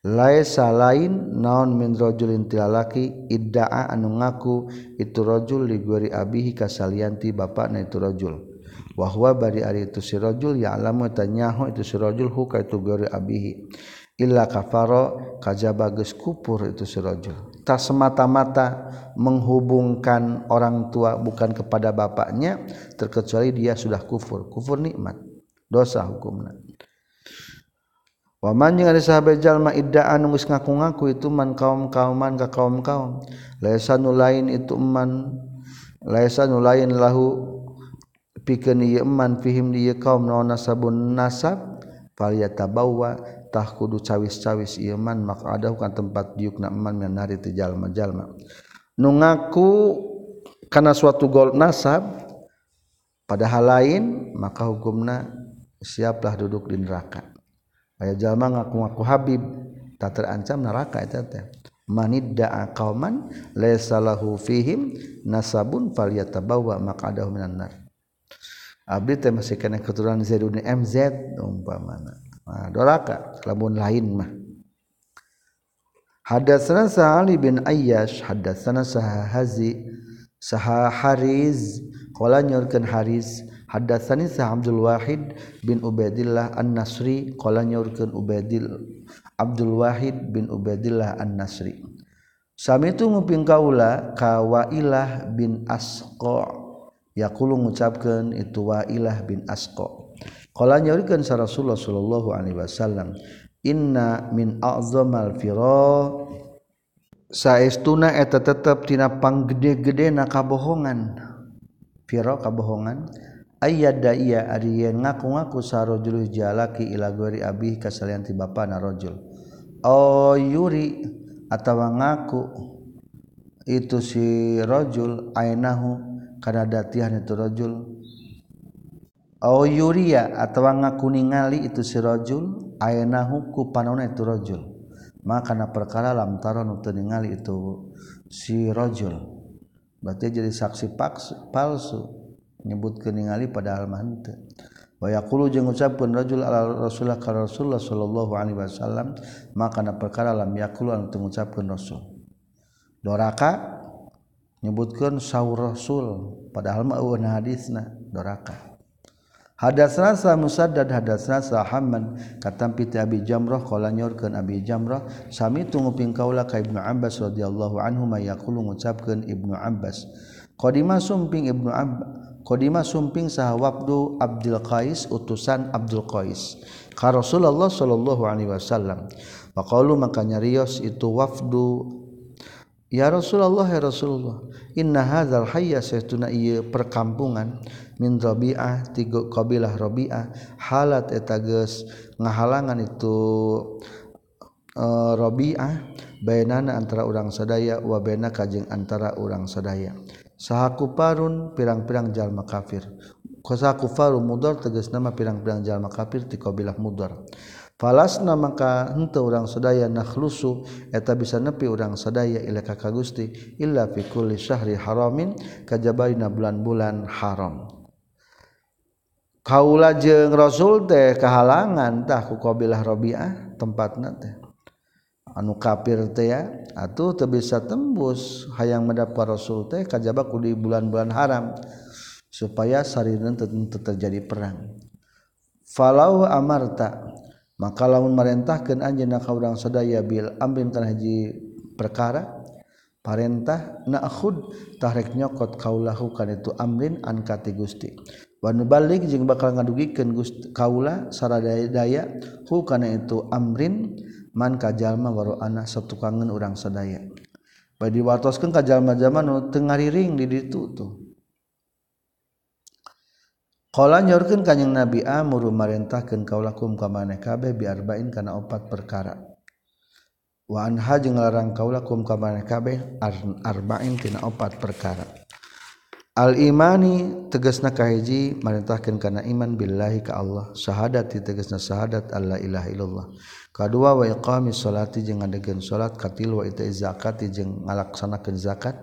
Laesa lain naon minrojulin tilalaki iddaa anu ngaku itu rojul liguri abihi kasalianti bapak na itu rojul wahwa bari ari itu si rojul ya alamu itu si rojul huka itu guri abihi. Illa kafaro kajaba geus kupur itu si rojul tak semata-mata menghubungkan orang tua bukan kepada bapaknya terkecuali dia sudah kufur. Kufur nikmat dosa hukumna. Waman jeung ada sahabat jalma idda'an geus ngaku-ngaku itu man kaum-kauman ka kaum-kaum laisa nu lain itu man laisa nu lain lahu pikeun ieu man fihim di kaum naon nasabun nasab falyatabawwa tah kudu cawis-cawis ieu man maka ada kan tempat diukna man menari teu jalma-jalma. Nu ngaku kana suatu golp nasab padahal lain maka hukumna siaplah duduk di neraka. Aya jalma ngaku-ngaku Habib. Tak terancam neraka itu teh. Manidda'a qauman laysa lahu fihim nasabun falyatabawa maq'adahu minan nar. Abdi teh masih kena keturunan Zaidun MZ umpamana. Nah, doraka lamun lain mah. Hadatsana Ali bin Ayyash hadatsana Sahazi Saha Hariz qala nyorkeun Hariz Hadatsani Sa Abdul Wahid bin Ubaidillah An-Nasri qala nyaurkeun Ubaidil Abdul Wahid bin Ubaidillah An-Nasri. Sami itu nguping kaula ka Wailah bin Asqa. Yaqulu ngucapkeun itu Wailah bin Asqa. Qala nyaurkeun sa Rasulullah sallallahu alaihi wasallam inna min a'zamal fira. Saestuna eta tetep tina panggede-gede na kabohongan. Fira kabohongan. ayada iya ariyen ngaku-ngaku sarojul jalaki ila gori abih kasalian ti bapa narojul. Oh yuri atawa ngaku itu si rojul ainahu karena datihan itu rojul. Oh yuria atawa ngaku ningali itu si rojul ainahu ku panona itu rojul. Maka na perkara lam taron untuk ningali itu si rojul. Berarti jadi saksi palsu. nyebut ningali pada alman wayakulu jeung ucapkeun rajul ala rasulullah ka rasulullah sallallahu alaihi wasallam maka na perkara lam yakulu anu teu ngucapkeun rasul. Doraka nyebutkeun sahur rasul padahal mah eueuh hadisna doraka. Hadas sa Musaddad hadas sa Hamman katampi ti Abi Jamrah qala nyorkeun Abi Jamrah sami tunguping kaula ka Ibnu Abbas radhiyallahu anhu ma yaqulu ngucapkeun Ibnu Abbas. Qadima sumping Ibnu Abbas Qdimah sumping sah wabdu Abdul Qais utusan Abdul Qais. Ka Rasulullah Shallallahu Alaihi Wasallam. Pakalu makanya Rios itu wafdu. Ya Rasulullah ya Rasulullah inna hadzal hayya saytuna ieu perkampungan min Rabi'ah tiga kabilah Rabi'ah halat eta geus ngahalangan itu e, Rabi'ah bainana antara urang sadaya wa bainaka jeung antara urang sadaya. Sahaku parun pirang-pirang jalma kafir kosaku farun mudar tegas nama pirang-pirang jalma kafir ti mudar. Falasna maka henteu urang sadaya nakhlusu eta bisa nepi urang sadaya ila ka Gusti illa fi kulli syahri haramin kajabaina bulan-bulan haram. Kaula jeung rasul teh kehalangan tah ku qabilah rabi'ah tempatna teh anu kafir teh atuh teu bisa tembus. Hayang mendapat rasul teh kajaba ku di bulan-bulan haram supaya sarineun teu terjadi perang. Falau amarta maka lamun marentahkeun anjeunna ka urang sadaya bil amrin kana perkara parentah na'khud tahrek nyokot kaulahu kan itu amrin an kati Gusti. Wa nubalik jeung bakal ngadugikeun Gusti kaula saradaya hu kana itu amrin man ka jalma anak sok tukangan urang sadaya bad ka jalma-jalma nu teu ngariring di ditu tuh Kala nyorkeun kanjing Nabi amur marintahkeun kaulakum ka maneh kabeh biarbain kana opat perkara. Wa anha jeung larang kaulakum ka maneh kabeh arba'in tina opat perkara. Al imani tegasna kahiji marentahkeun kana iman billahi ka Allah, syahadat tegasna syahadat alla ilaha illallah. Kadua wa iqami sholati jeung ngadegkeun salat katil wa ita'iz zakati jeung ngalaksanakeun zakat.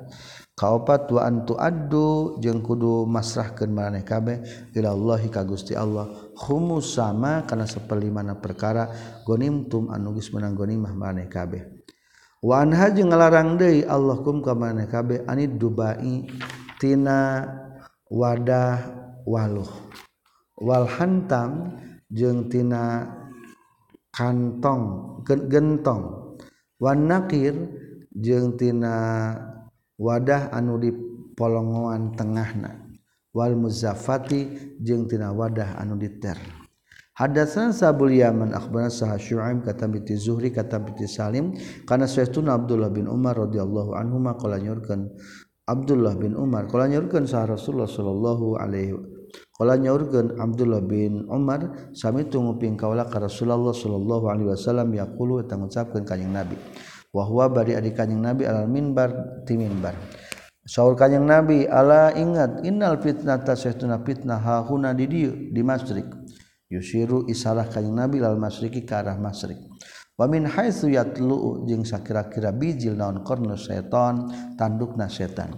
Kaopat wa antu addu jeung kudu masrahkeun maneh kabeh ila Allah ka Gusti Allah khumus sama kana saperlimana perkara gonimtum anu geus meunang gonimah maneh kabeh. Wa anha jeung ngalarang deui Allah kum ka maneh kabeh anid dubai tina wadah waluh wal hantam jeung tina kantong gentong. Wanakir jengtina wadah anu di polongoan tengahna. Wal muzafati jeung tina wadah anu diter. Hadatsan Sabul Yaman akhbarana Sa'ad Syu'aib kata binti Zuhri kata binti Salim kana sayyiduna Abdullah bin Umar radhiyallahu anhu qala nyurkeun Abdullah bin Umar qala nyurkeun sa Rasulullah sallallahu alaihi nyaurgen Abdullah bin Umar sami tunguping kaula ka Rasulullah sallallahu Alaihi Wasallam yaqulu eta ngucapkeun ka kanyang nabi wahwa bari adi kanyang nabi alal minbar ti minbar. Saur kanyang nabi ala ingat innal fitnata sahtuna fitnah hahuna di dieu di masrik. Yusiru isalah kanyang nabi lal masriki ka arah masrik. Wa min haitsu yatlu jeung sakira-kira bijil naon qarnu setan tandukna setan.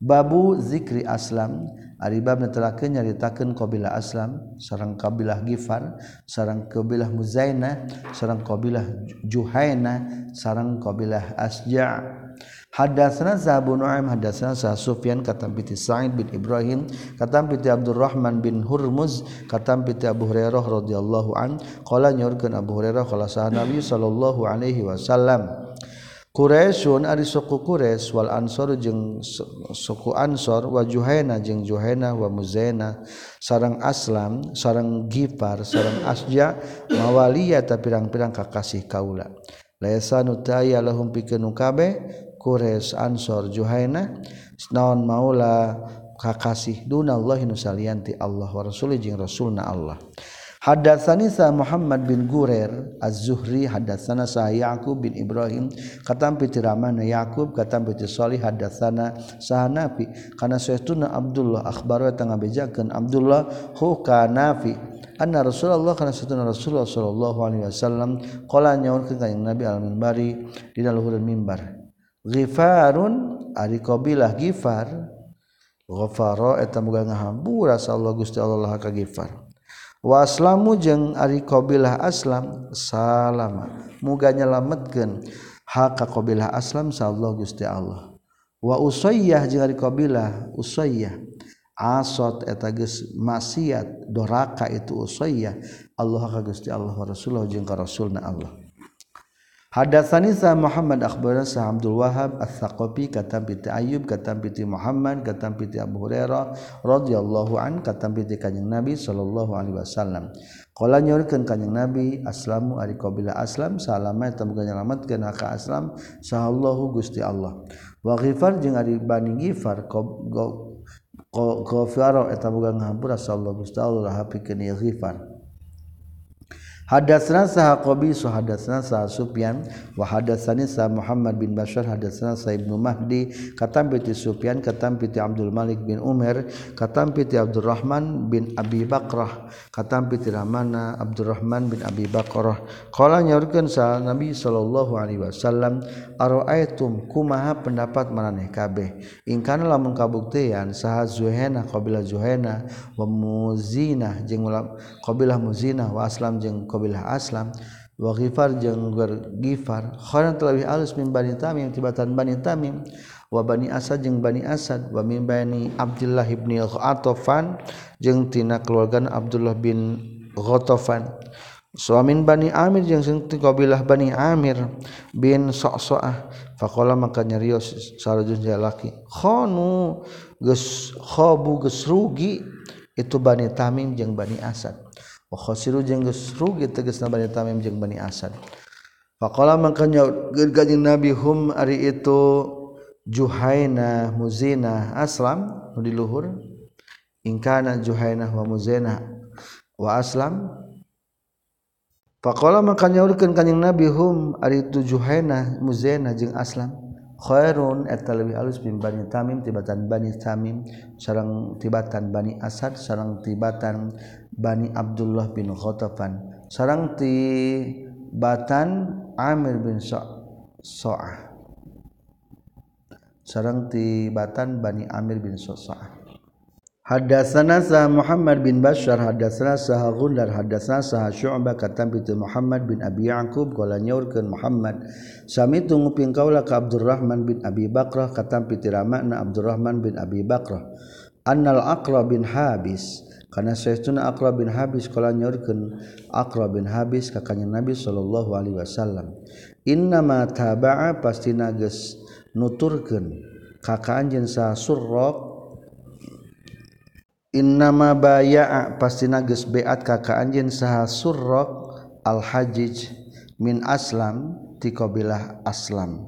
Babu zikri aslam Aribab netelakeun nyaritakeun kabilah Aslam, sareng kabilah Gifar, sareng kabilah Muzainah, sareng kabilah Juhainah, sareng kabilah Asja. Hadatsana Zahabu Nu'aim hadatsana Sa Sufyan katam piti Sa'id bin Ibrahim katam piti Abdurrahman bin Hurmuz katam piti Abu Hurairah radhiyallahu an qala nyorkeun Abu Hurairah qala sahabat Nabi sallallahu alaihi wasallam Quraisyun ari suku Quraisy wal Ansor jeung suku Ansor wa Juhaina jeung Juhaina wa Muzaina sareng Aslam sareng Gifar sareng Asja mawaliyata pirang-pirang kakasih kaula. Laisa nutaya lahum pikeun kabeh Quraisy Ansor Juhaina naon maula kakasih dunallahi nusalianti Allah wa rasulih jeung rasulna Allah. Hadatsani sa Muhammad bin Gurer Az-Zuhri hadatsana sa Yaqub bin Ibrahim. Katam piti ramana Yaqub katam piti Salih hadatsana sa Nafi kana sayyiduna Abdullah akhbaru tanga bejakeun Abdullah hu ka Nafi anna Rasulullah kana sayyiduna Rasulullah sallallahu alaihi wasallam qala nyaurkeun ka Nabi al-minbari dina luhureun mimbar Ghifarun ari qabilah Ghifar ghafara eta muga ngahampura Allah Gusti Allah ka Ghifar waslamu jeung ari qabilah aslam salama. Muga nyalametkeun hak qabilah aslam sallallahu Gusti Allah. Wa usayyah jeung ari qabilah usayyah. Asot eta geus maksiat doraka itu usayyah. Allah ka Gusti Allah wa Rasulullah jeung ka Rasulna Allah. Hadatsani sa Muhammad akhbarana sa Abdul Wahab Ats-Tsaqafi katam bi Ayyub katam bi Muhammad katam bi Abu Hurairah radhiyallahu an katam bi Kanjeng Nabi sallallahu alaihi wasallam. Qala nyorkeun Kanjeng Nabi aslamu ari qabila aslam salama eta bukan nyelametkeun ka aslam sahallahu Gusti Allah. Wa ghifar jeung ari bani ghifar qafaro eta bukan ngahampura sallallahu Gusti Allah hapikeun ghifar. Hadatsna saha Qabisu hadatsna saha Sufyan wa hadatsani saha Muhammad bin Bashar hadatsna saha Ibnu Mahdi katam piti Sufyan katam piti Abdul Malik bin Umar katam piti Abdurrahman bin Abi Bakrah katam piti Ramana Abdurrahman bin Abi Bakrah. Qala nyaurkeun sa Nabi sallallahu alaihi wasallam araaitum kumaha pendapat maneh kabeh? In kana lamun kabuktian saha Zuhaina qabila Zuhaina wa Muzina jeung qabilah Muzina wa Aslam jeung qabilah aslam. Wa ghifar jeung ghifar. Khairan talawih alus min bani tamim tibatan bani tamim. Wa bani asad jeung bani asad. Wa min bani abdullah ibni ghatafan jeung tina keluarga abdullah bin ghatafan. Suamin bani amir jeng sing qabilah bani amir bin so'soah faqala maka nyarios sarajun jalaki khanu geus khobu geus rugi. Itu bani tamim jeung bani asad. siru jeung rugi teges Bani Tamim jeung Bani Asad. Faqala maka nyautkeun Nabi hum ari itu Juhaina Muzina Aslam nu di luhur ingkana Juhaina wa Muzina wa Aslam Faqala maka nyautkeun ka Nabi hum ari itu Juhaina Muzina jeung Aslam khairun eta leuwih alus min Bani Tamim tibatan Bani Tamim sareng tibatan Bani Asad sareng tibatan Bani Abdullah bin Khotofan sarang tibatan Amir bin So'ah sarang tibatan Bani Amir bin So'ah Hadatsana sa Muhammad bin Bashar hadatsana sa Gundar hadatsana sa Syu'bah katam bi Muhammad bin Abi Yaqub qala nyaurkeun Muhammad. Sami tu nguping kaula ka Abdurrahman bin Abi Bakrah katam bi Ramakna Abdurrahman bin Abi Bakrah. Annal Aqra bin Habis karena Sayyiduna Aqra bin Habis kala nyorkeun Aqra bin Habis ka kanjeng Nabi sallallahu alaihi wasallam. Inna ma taba'a pasti geus nuturkeun ka kanjeng sa surraq innama baya'a pasti geus beat ka kanjeng saha surraq al hajij min aslam ti qabilah aslam.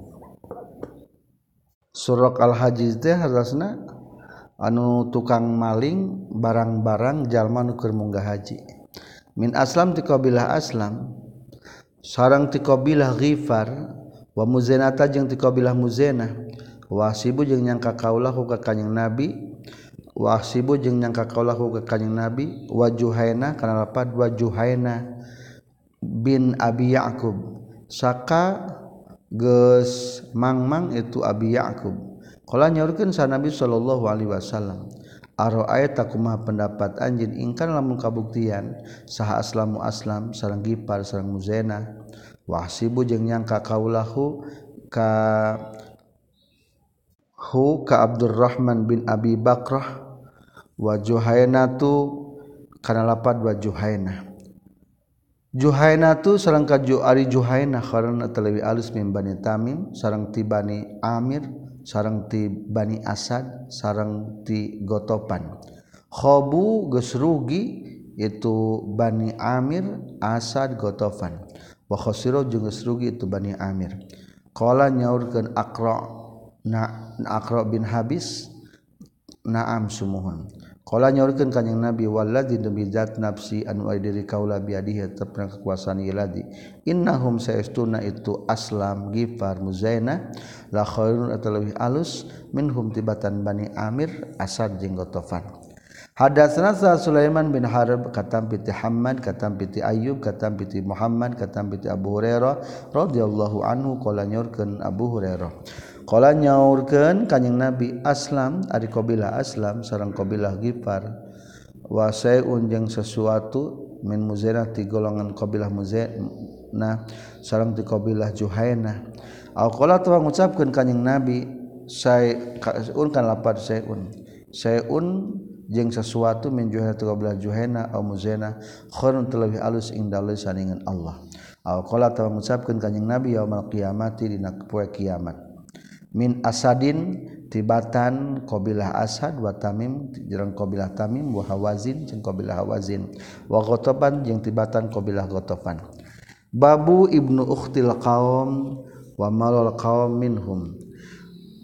Surraq al hajij teh harasna anu tukang maling barang-barang jalma nukermunggah haji. Min aslam tiqabilah aslam sarang tiqabilah ghifar wa muzenata jeung tiqabilah muzenah wasibu jeung nyangka kaulah ka kanjing nabi wasibu jeung nyangka kaulah ka kanjing nabi wa juhaina kana lapad wa juhaina bin abi yaqub. Saka geus mangmang itu abi yaqub. Kala nyaurkeun sa Nabi sallallahu alaihi wasallam, aro ayat takuma pendapat anjing ingkan lamun kabuktian saha aslamu aslam sareng gipar sareng muzena wahsibu jeung nyangka kaulahu ka hu ka Abdurrahman bin Abi Bakrah wa Juhainatu kana lapad wa Juhainah. Juhainatu sareng ka Ari Juhaina karena terlebih alus min Bani Tamim sareng tibani Amir. sarang ti Bani Asad sarang ti Gotopan. Khobu geus rugi itu Bani Amir Asad Gotopan. Wa khasiru jeung geus rugi itu Bani Amir. Qala nyaurkeun Aqra na Aqra bin Habis Naam sumuhun. Kala nyorkeun kanjing Nabi walladzi demi zat nafsi anu diri kaula biadihi tepna kekuasaan iladi. Innahum saestuna itu Aslam Gifar Muzaina la khairun atau lebih alus minhum tibatan Bani Amir Asad jeung Ghatafan. Hadatsana Sulaiman bin Harb katam piti Hammad katam piti Ayyub katam piti Muhammad katam piti Abu Hurairah radhiyallahu anhu qala nyorkeun Abu Hurairah Kala nyaurkeun kanjing Nabi Aslam ari kabilah Aslam sareng kabilah Gifar wasaiun jeung sesuatu min Muzainah ti golongan kabilah Muzainah sareng ti kabilah Juhainah. Au qala tawang ngucapkeun kanjing Nabi saya kan lapar sayun. Sayun jeung sesuatu min juhana tu qabla au muzana khairun talabi alus ing dalil saningan Allah au qala ta mengucapkeun kanjing nabi yaumul qiyamati dina poe kiamat min asadin tibatan qabilah asad wa tamim jeung qabilah tamim wa hawazin jeung qabilah hawazin wa ghataban jeung tibatan qabilah ghataban. Babu ibnu ukhtil qaum wa malal qaum minhum.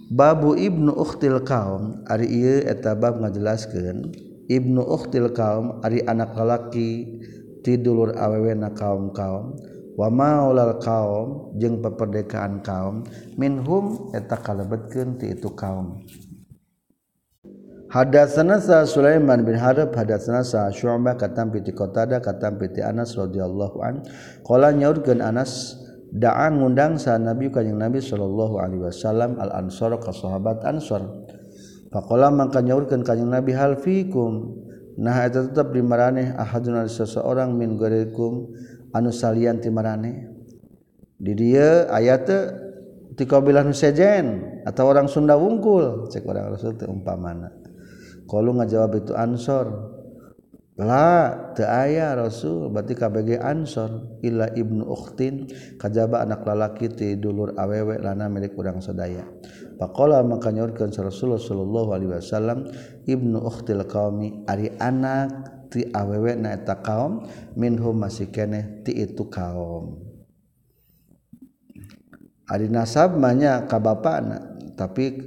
Babu ibnu ukhtil qaum ari ieu eta bab ngajelaskeun ibnu ukhtil qaum ari anak lalaki ti dulur awewena kaum-kaum. wamaulal kaum jeung peperdekaan kaum minhum eta kalebetkeun ti itu kaum. Hadatsana sa Sulaiman bin Harb hadatsana sa Syu'bah katam piti Qatada katam piti Anas radhiyallahu an qala nyaurkeun Anas da'a ngundang sa Nabi kanjing Nabi sallallahu alaihi wasallam al ansor ka sahabat ansor faqala mangka nyaurkeun kanjing Nabi hal fikum nah eta tetep di maraneh ahadun seseorang min gorikum anu salian ti marane. Di dieu aya teu tikabilah nu sejen atau orang Sunda wungkul. Cek orang Rasul teh umpamana. Qalu ngajawab itu ansor. La teu aya Rasul berarti KBG ansor. Illa ibnu ukhtin kajaba anak lalaki ti dulur awewe lana milik urang sadaya. Faqala maka nyaurkeun Rasulullah sallallahu alaihi wasallam ibnu ukhtil qaumi ari anak ti awewe naeta kaum minhum masih keneh ti itu kaum ari nasab manya ka bapana tapi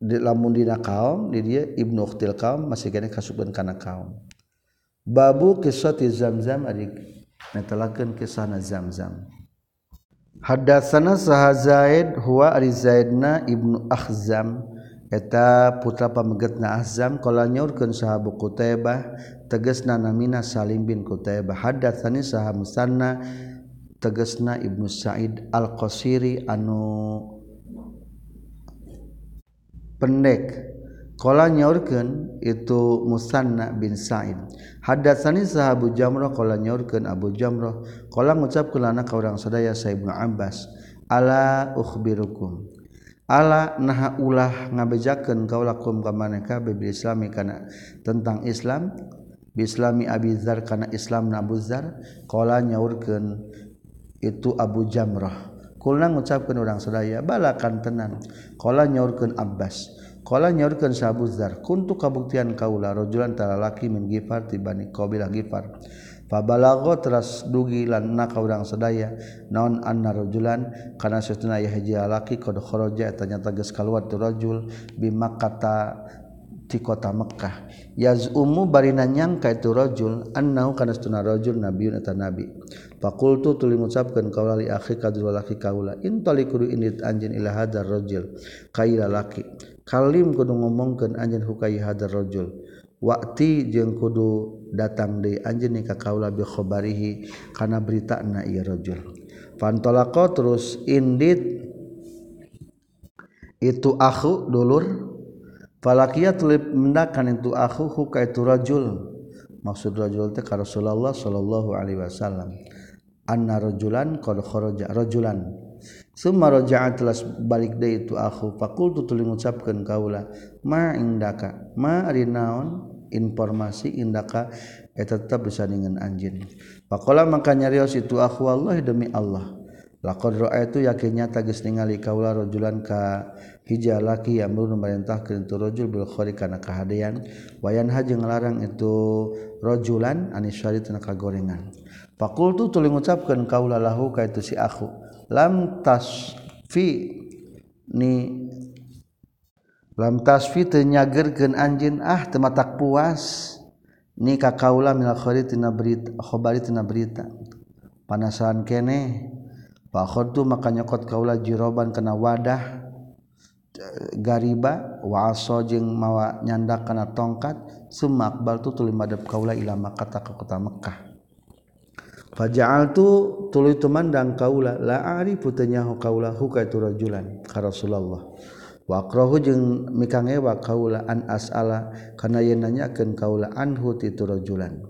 di lamun dina kaum di dia ibnu ukhtil kaum masih kene kasukeun kana kaum babu kisah ti zamzam ari netelakeun kisahna zamzam. Hadatsana Sahazaid huwa Ari Zaidna Ibnu Akhzam. eta putra pamegetna Azam kalau nyaurkeun saha buku Taibah tegasna namina Salim bin Kutaibah hadatsani saha musanna tegasna Ibnu Sa'id Al-Qasiri anu pendek. Kala nyaurkeun itu Musanna bin Sa'id. Hadatsani sahabu Jamrah kala nyaurkeun Abu Jamrah. Kala ngucapkeun lana ka urang sadaya Sa Ibnu Abbas ala ukhbirukum. ala naha ulah ngabejakeun kaulakum ka maneka bil islami kana tentang Islam. Bislami Abi Dzar kana Islam na Abu Dzar nyaurkeun itu Abu Jamrah. Kulna ngucapkeun urang sadaya balakan tenan. Qala nyaurkeun Abbas qala nyaurkeun sa Abu Dzar kuntu kabuktian kaula rajulan talalaki min Gifar tibani qabilah Gifar fabalago teras dugi lan na ka urang sadaya. Naon anna rajulan? Kana satuna ya hiji laki qad kharaja eta nyata geus kaluar tu rajul bi makkata ti kota Mekkah. Yazumu barina nyangka itu rajul annahu kana satuna rajul nabiun eta nabi. Fakultu tuli ngucapkeun kaula li akhi kadul laki kaula intaliku indit anjeun ila hadar rajul. Kaila laki kalim kudu ngomongkeun anjeun hukai hadar rajul. Wakti jeung kudu datang deui anjeun ka kaula bi khabarihi kana berita na ieu rajul. Fantalaqa terus indit. Itu akhu dulur. Falakia tuli mendakan itu akhu hukai itu rajul. Maksud rajul teh ka Rasulullah sallallahu alaihi wasallam. Annajulan qrojalan Sumaroja telah balik day itu aku fakultu tuling gucapkan kaula maindaka naon informasi indaka eta tetap dengan anjin pakola maka nyarios itu aku Allah demi Allah. Lakon roa itu yakinnya tagis ningali kaula rojulan ka hija laki yang belum memerintah kerintu rojul bilkhori karena kehadian wayan haji ngelarang itu rojulan anisyari tenaga gorengan pakul tu tuling ucapkan kaula lahu ka itu si aku lam tas fi ni lam tasfi nyagerkeun anjeun ah teu matak puas. Ni ka kaula minal khari tina berita khabari tina berita. Panasaran kene fakhadtu maka nyokot kaula jiroban kana wadah gariba wa aso jeung mawa nyandak kana tongkat summa aqbal tu tuluy madep kaula ila Makkah ka kota Mekkah. Fajaal tu tulu tumandang kaula la arifu tanyahu kaula huka itu rajulan ka Rasulullah. Wakrohu jeung mikangewa kaulaan asala kana yen nanyakeun kaula anhu ti rajulan.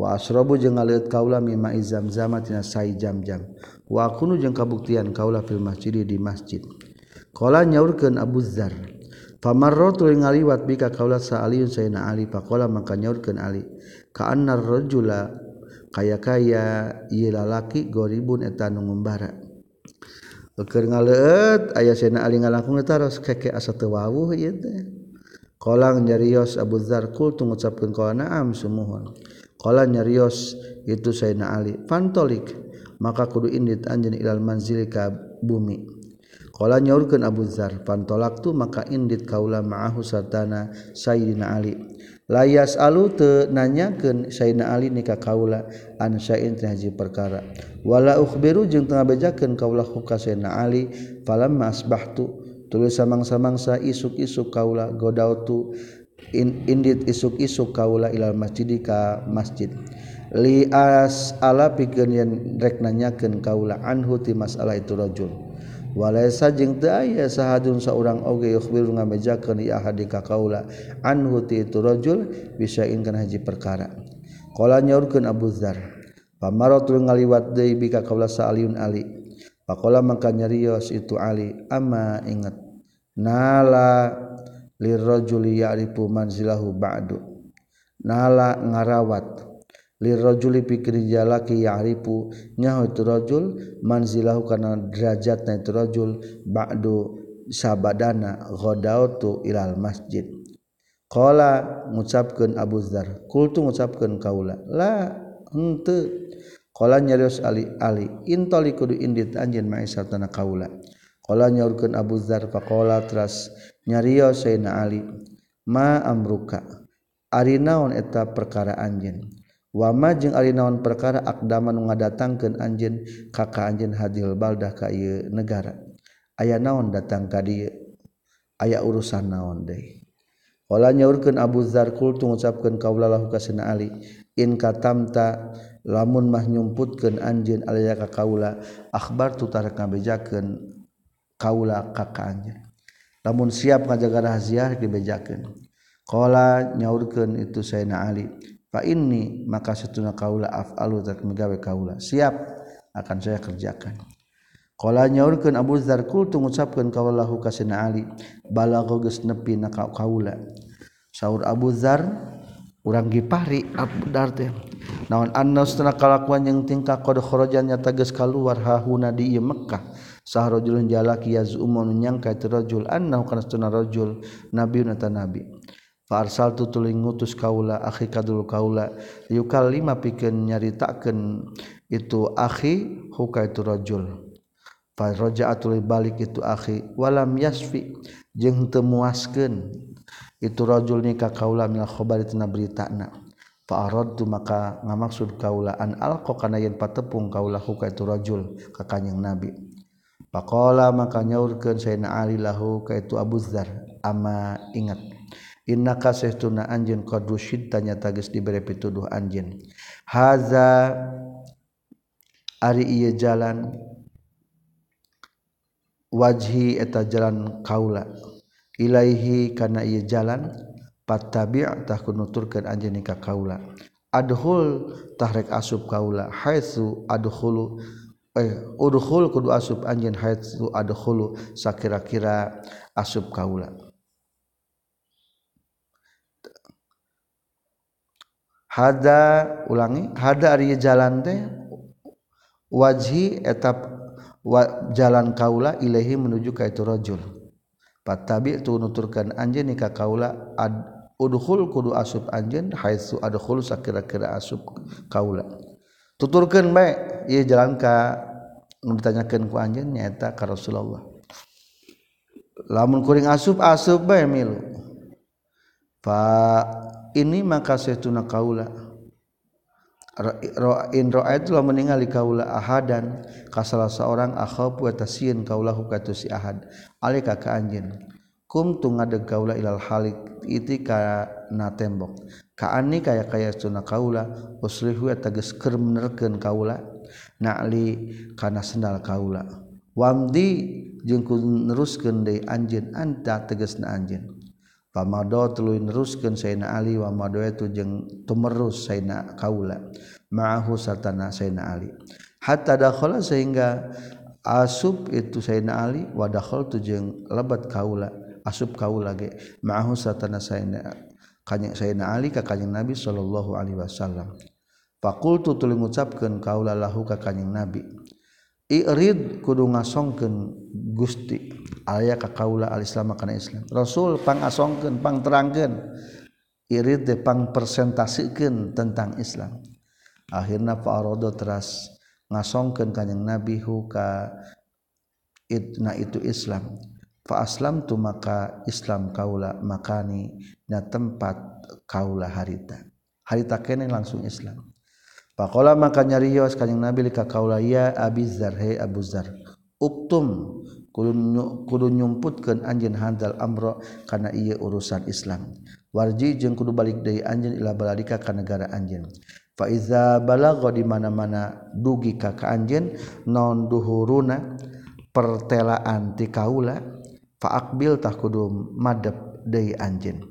Wa asrabu jeung ngaleut kaula mimma izamzama tina sai jam-jam. Wa kunu jeung kabuktian kaula fil masjid di masjid. Qala nyaurkeun Abu Dzar. Famarratu ngaliwat bika kaula saaliun sayna Ali faqala maka nyaurkeun Ali. Ka annar rajula kaya-kaya ieu lalaki goribun eta nu ngumbara. keur ngaleut aya sena ali ngalangkung taros keke asa teu wawuh ieu teh. qolang nyarios Abu Dzar kul tu ngucapkeun qala na'am sumuhun. Qala nyarios itu Sayyidina Ali pantolik maka kudu indit anjeun ilal manzil ka bumi. Qala nyaurkeun Abu Dzar pantolak tu maka indit kaula ma'ahu sartana Sayyidina Ali. layas alu te nanyakeun Sayyidina Ali nikah kaula an syai'in haji perkara. Wala ukhbiru jeung tengah bejakeun kaula ka Sayyidina Ali falamma masbahtu tulis samang-samangsa isuk-isuk kaula godautu in, indit isuk-isuk kaula ilal masjid ka masjid. Li as ala pikeun yen rek nanyakeun kaula anhu ti masalah itu rajul. Walaysa jeung teu aya sahadun saurang oge yukhbiru ngamejakeun ya ahadi ka kaula anhu ti itu rajul bisain kana haji perkara. Qala nyaurkeun Abu Dzar. Pamaratul ngaliwat deui bika kaula saaliun Ali. Pakola maka nyarios itu Ali ama ingat nala lirrajuli ya'rifu manzilahu ba'du. Nala ngarawat lirajuli pikir jalaki ya'rifu. Nyaho itu rajul manzilahu kana derajatna itu rajul ba'du sabadana ghadautu ilal masjid. Qala ngucapkeun Abu Dzar. Kultu ngucapkeun kaula la henteu. Qala nyarios Ali Ali intali kudu indit anjeun ma'isatana kaula. Qala nyaurkeun Abu Dzar faqala tras nyarios Sayyidina Ali ma amruka? Ari naon eta perkara anjeun? wama jeung ari naon perkara akdaman ngadatangkeun anjeun ka ka anjeun hadil baldah ka ieu negara. Aya naon datang ka dieu? Aya urusan naon deui? Wala nyaurkeun Abu Dzar qultu ngucapkeun lahu ka Sina Ali in katamta lamun mah nyumputkeun anjeun alaya ka kaula akhbar tutar ngabejakeun kaula ka ka anjeun. Lamun siap ngajaga rahasia dibejakeun qala nyaurkeun itu Sayyidina Ali fa ini maka setuna kaula af'alu zat megawe kaula. Siap akan saya kerjakan. Qala nyaurkeun Abu Dzar kultu ngucapkeun kaulahu kasina Ali balagho geus nepi na kaula. Saur Abu Dzar urang gipari Abu Dzar teh. Naon annas tana kalakuan yang tingkah qad kharajan nyata geus kaluar hahuna di ieu Mekkah. Sahrajulun jalaki yaz'umun nyangka itu rajul annahu kana rajul nabiun eta nabi. Farsal tutuling ngutus kaula akhi kadul kaula. Yukal lima pikeun nyaritakeun itu akhi huka itu rajul. Farja'atul balik itu akhi. Walam yasfi jeung teu muaskeun itu rajul ni ka kaula min khabari tina beritana fa aradtu maka ngamaksud kaula an alqa kana yen patepung kaula huka itu rajul ka kanjing nabi. Faqala maka nyaurkeun sayyidina ali lahu ka itu abu dzar. Ama ingat. inna kasih tuna anjin qadu syiddanya tagis diberi pituduh anjin. Haza ari iya jalan wajhi eta jalan kaula. Ilaihi kana iya jalan patabi' tah kunuturkeun anjeun ka kaula. Adhul tahrek asub kaula haitsu adkhulu eh udkhul kudu asub anjeun haitsu adkhulu sakira-kira asub kaula. hada ulangi. Hada ari jalan teh wajhi etap wa, jalan kaula ilahi menuju ka itu rajul. Patabi tu nuturkan anjeun ka kaula ad, udkhul kudu asub anjeun haitsu adkhul sakira-kira asub kaula. Tuturkeun bae ieu jalan ka nu ditanyakeun ku anjeun nyaeta ka Rasulullah. Lamun kuring asub asub bae milu. Fa ini maka tuna kaula. Indro itulah meningali kaula ahadan. Ka salah seorang akhab wa tasyin kaula hukatu si ahad. Alika ka anjeun. Kum tu ngadeg kaula ilal halik iti ka na tembok. Ka ani kaya kaya tuna kaula uslihu atages keur benerkeun kaula na'li kana sendal kaula. Wamdi jeung ku neruskeun deui anjeun anta tegasna anjeun. Pamado tuluy neruskeun Sayyidina Ali wa madoetu jeung tumerus Sayyidina Kaula ma'ahu sartana Sayyidina Ali. Hatta dakhala sehingga asub itu Sayyidina Ali wa dakhaltu jeung lebat Kaula asub Kaula ge ma'ahu sartana Sayyidina kanjeng Sayyidina Ali ka kanjeng Nabi sallallahu alaihi wasallam. Fakultu tuluy ngucapkeun kaula lahu ka kanjeng Nabi. irid kudu ngasongkeun Gusti. Aya ka kaula al-Islam kana Islam. Rasul pang asongkeun pang terangkeun irid de pang persentasikeun tentang Islam. Akhirna fa'arada teras ngasongkeun kanyang Nabi hu ka itna itu Islam. Fa aslam tu maka Islam kaula makani na tempat kaula harita. Harita kene langsung Islam. Pakola maka nyarios kanyang Nabi lika kaula ya Abi Dzar he Abu Dzar. Uktum kudu nyumputkeun anjeun handal amro kana ieu urusan Islam. Warji jeung kudu balik deui anjeun ila baladika ka negara anjeun. Fa iza balagha di mana-mana dugi ka ka anjeun non duhuruna pertelaan ti kaula fa aqbil tah kudu madep deui anjeun.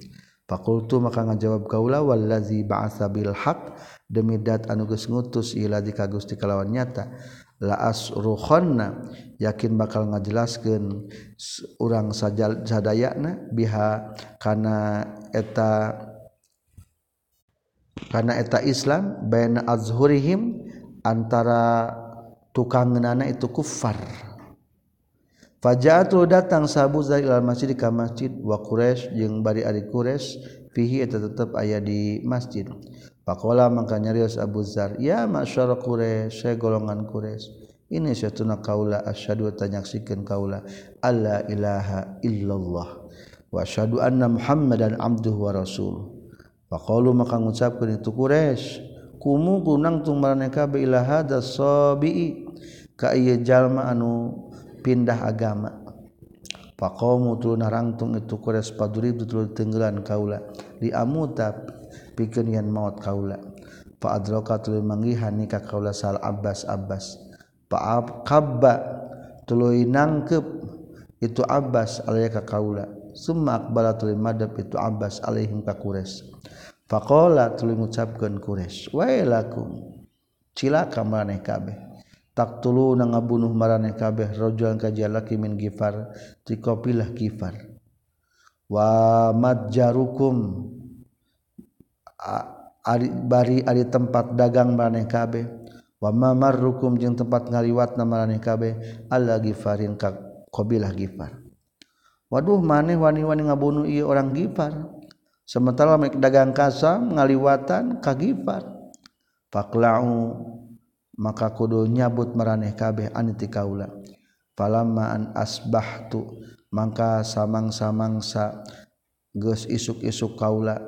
fakultu maka ngajawab kaula wallazi ba'atsa bil haq demi dat anu geus ngutus ila di ka Gusti kalawan nyata. La asrukhonna yakin bakal ngajelaskeun urang sajal sadayana biha kana eta kana eta Islam baina azhurihim antara tukang nana itu kufar. Fajatu datang sabu dari ilal masjid ka masjid wa Quraisy jeung bari ari Quraisy fihi eta tetep aya di masjid. Pakola mangka nyarios Abu Zar, "Ya masyara Quraisy, saya golongan Quraisy. Ini satuna kaula asyhadu tanyaksikeun kaula alla ilaha illallah wa asyhadu anna Muhammadan abduhu wa rasuluh." Faqalu maka ngucapkeun itu Quraisy, "Kumu gunang tumbarane ka bi ilaha dasabi ka ieu jalma anu pindah agama. Pakomu tulu narangtung itu kores padurib tulu tenggelan kaula. Diamuta pikeun yen maut kaula. Fa adraka tulu manggihan nikah kaula sal Abbas Abbas. Fa kabba tulu nangkep itu Abbas alaya ka kaula. Summa aqbala tulu madab itu Abbas alaihim ka kures. Faqala tulu ngucapkeun kures wailakum cilaka maraneh kabeh. tak tulu na ngabunuh maraneh kabeh rajulan ka jalaki min gifar ti qabilah gifar. Wa madjarukum ari bari ari tempat dagang maraneh kabeh. Wa mamarrukum jeung tempat ngaliwatna maraneh kabeh alla gifarin ka qabilah gifar. Waduh maneh wani-wani ngabunuh ieu orang gifar. Sementara mek dagang kasam ngaliwatan ka gifar. Faqla'u maka kudu nyabut meraneh kabeh aniti kaula. Palamaan asbahtu maka samang-samangsa geus isuk-isuk kaula.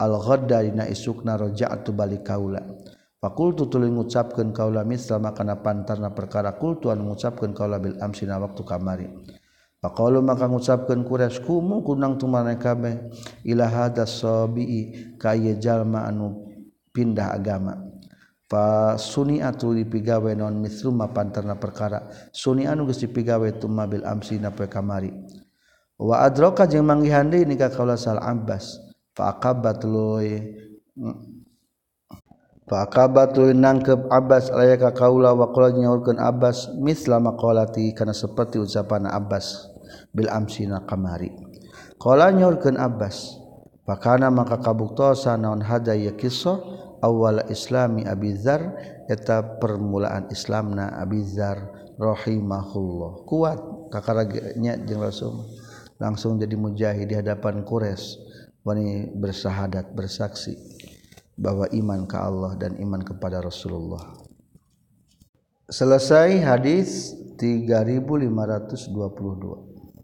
Al ghadda dina isukna raja'tu balik kaula. Fakultu tuluy ngucapkeun kaula misal makana pantarna perkara kultuan ngucapkeun kaula bil amsina waktu kamari. Faqalu maka ngucapkeun Quraisy kumu kunang tumane kabeh? Ila hadas sabii ka jalma anu pindah agama. Suniatu dipigawe non misruma pantarna perkara. Suni anu geus dipigawe tumma bil amsi na poe kamari. Wa adraka jeung manggihan deui nikah kaula sal Abbas. Fa aqabat luy mm, fa aqabat luy nangkep Abbas alaya ka kaula wa qala nyaurkeun Abbas misla maqalati kana saperti ucapan Abbas bil amsi na kamari. Qala nyaurkeun Abbas pakana maka kabuktosa naon hada ya kisah? awal Islami Abizar eta permulaan Islamna Abizar rohimahullah kuat kakaraganya jeung Rasul langsung jadi mujahid di hadapan Quraisy. Wani bersahadat bersaksi bahwa iman ke Allah dan iman kepada Rasulullah. Selesai hadis 3522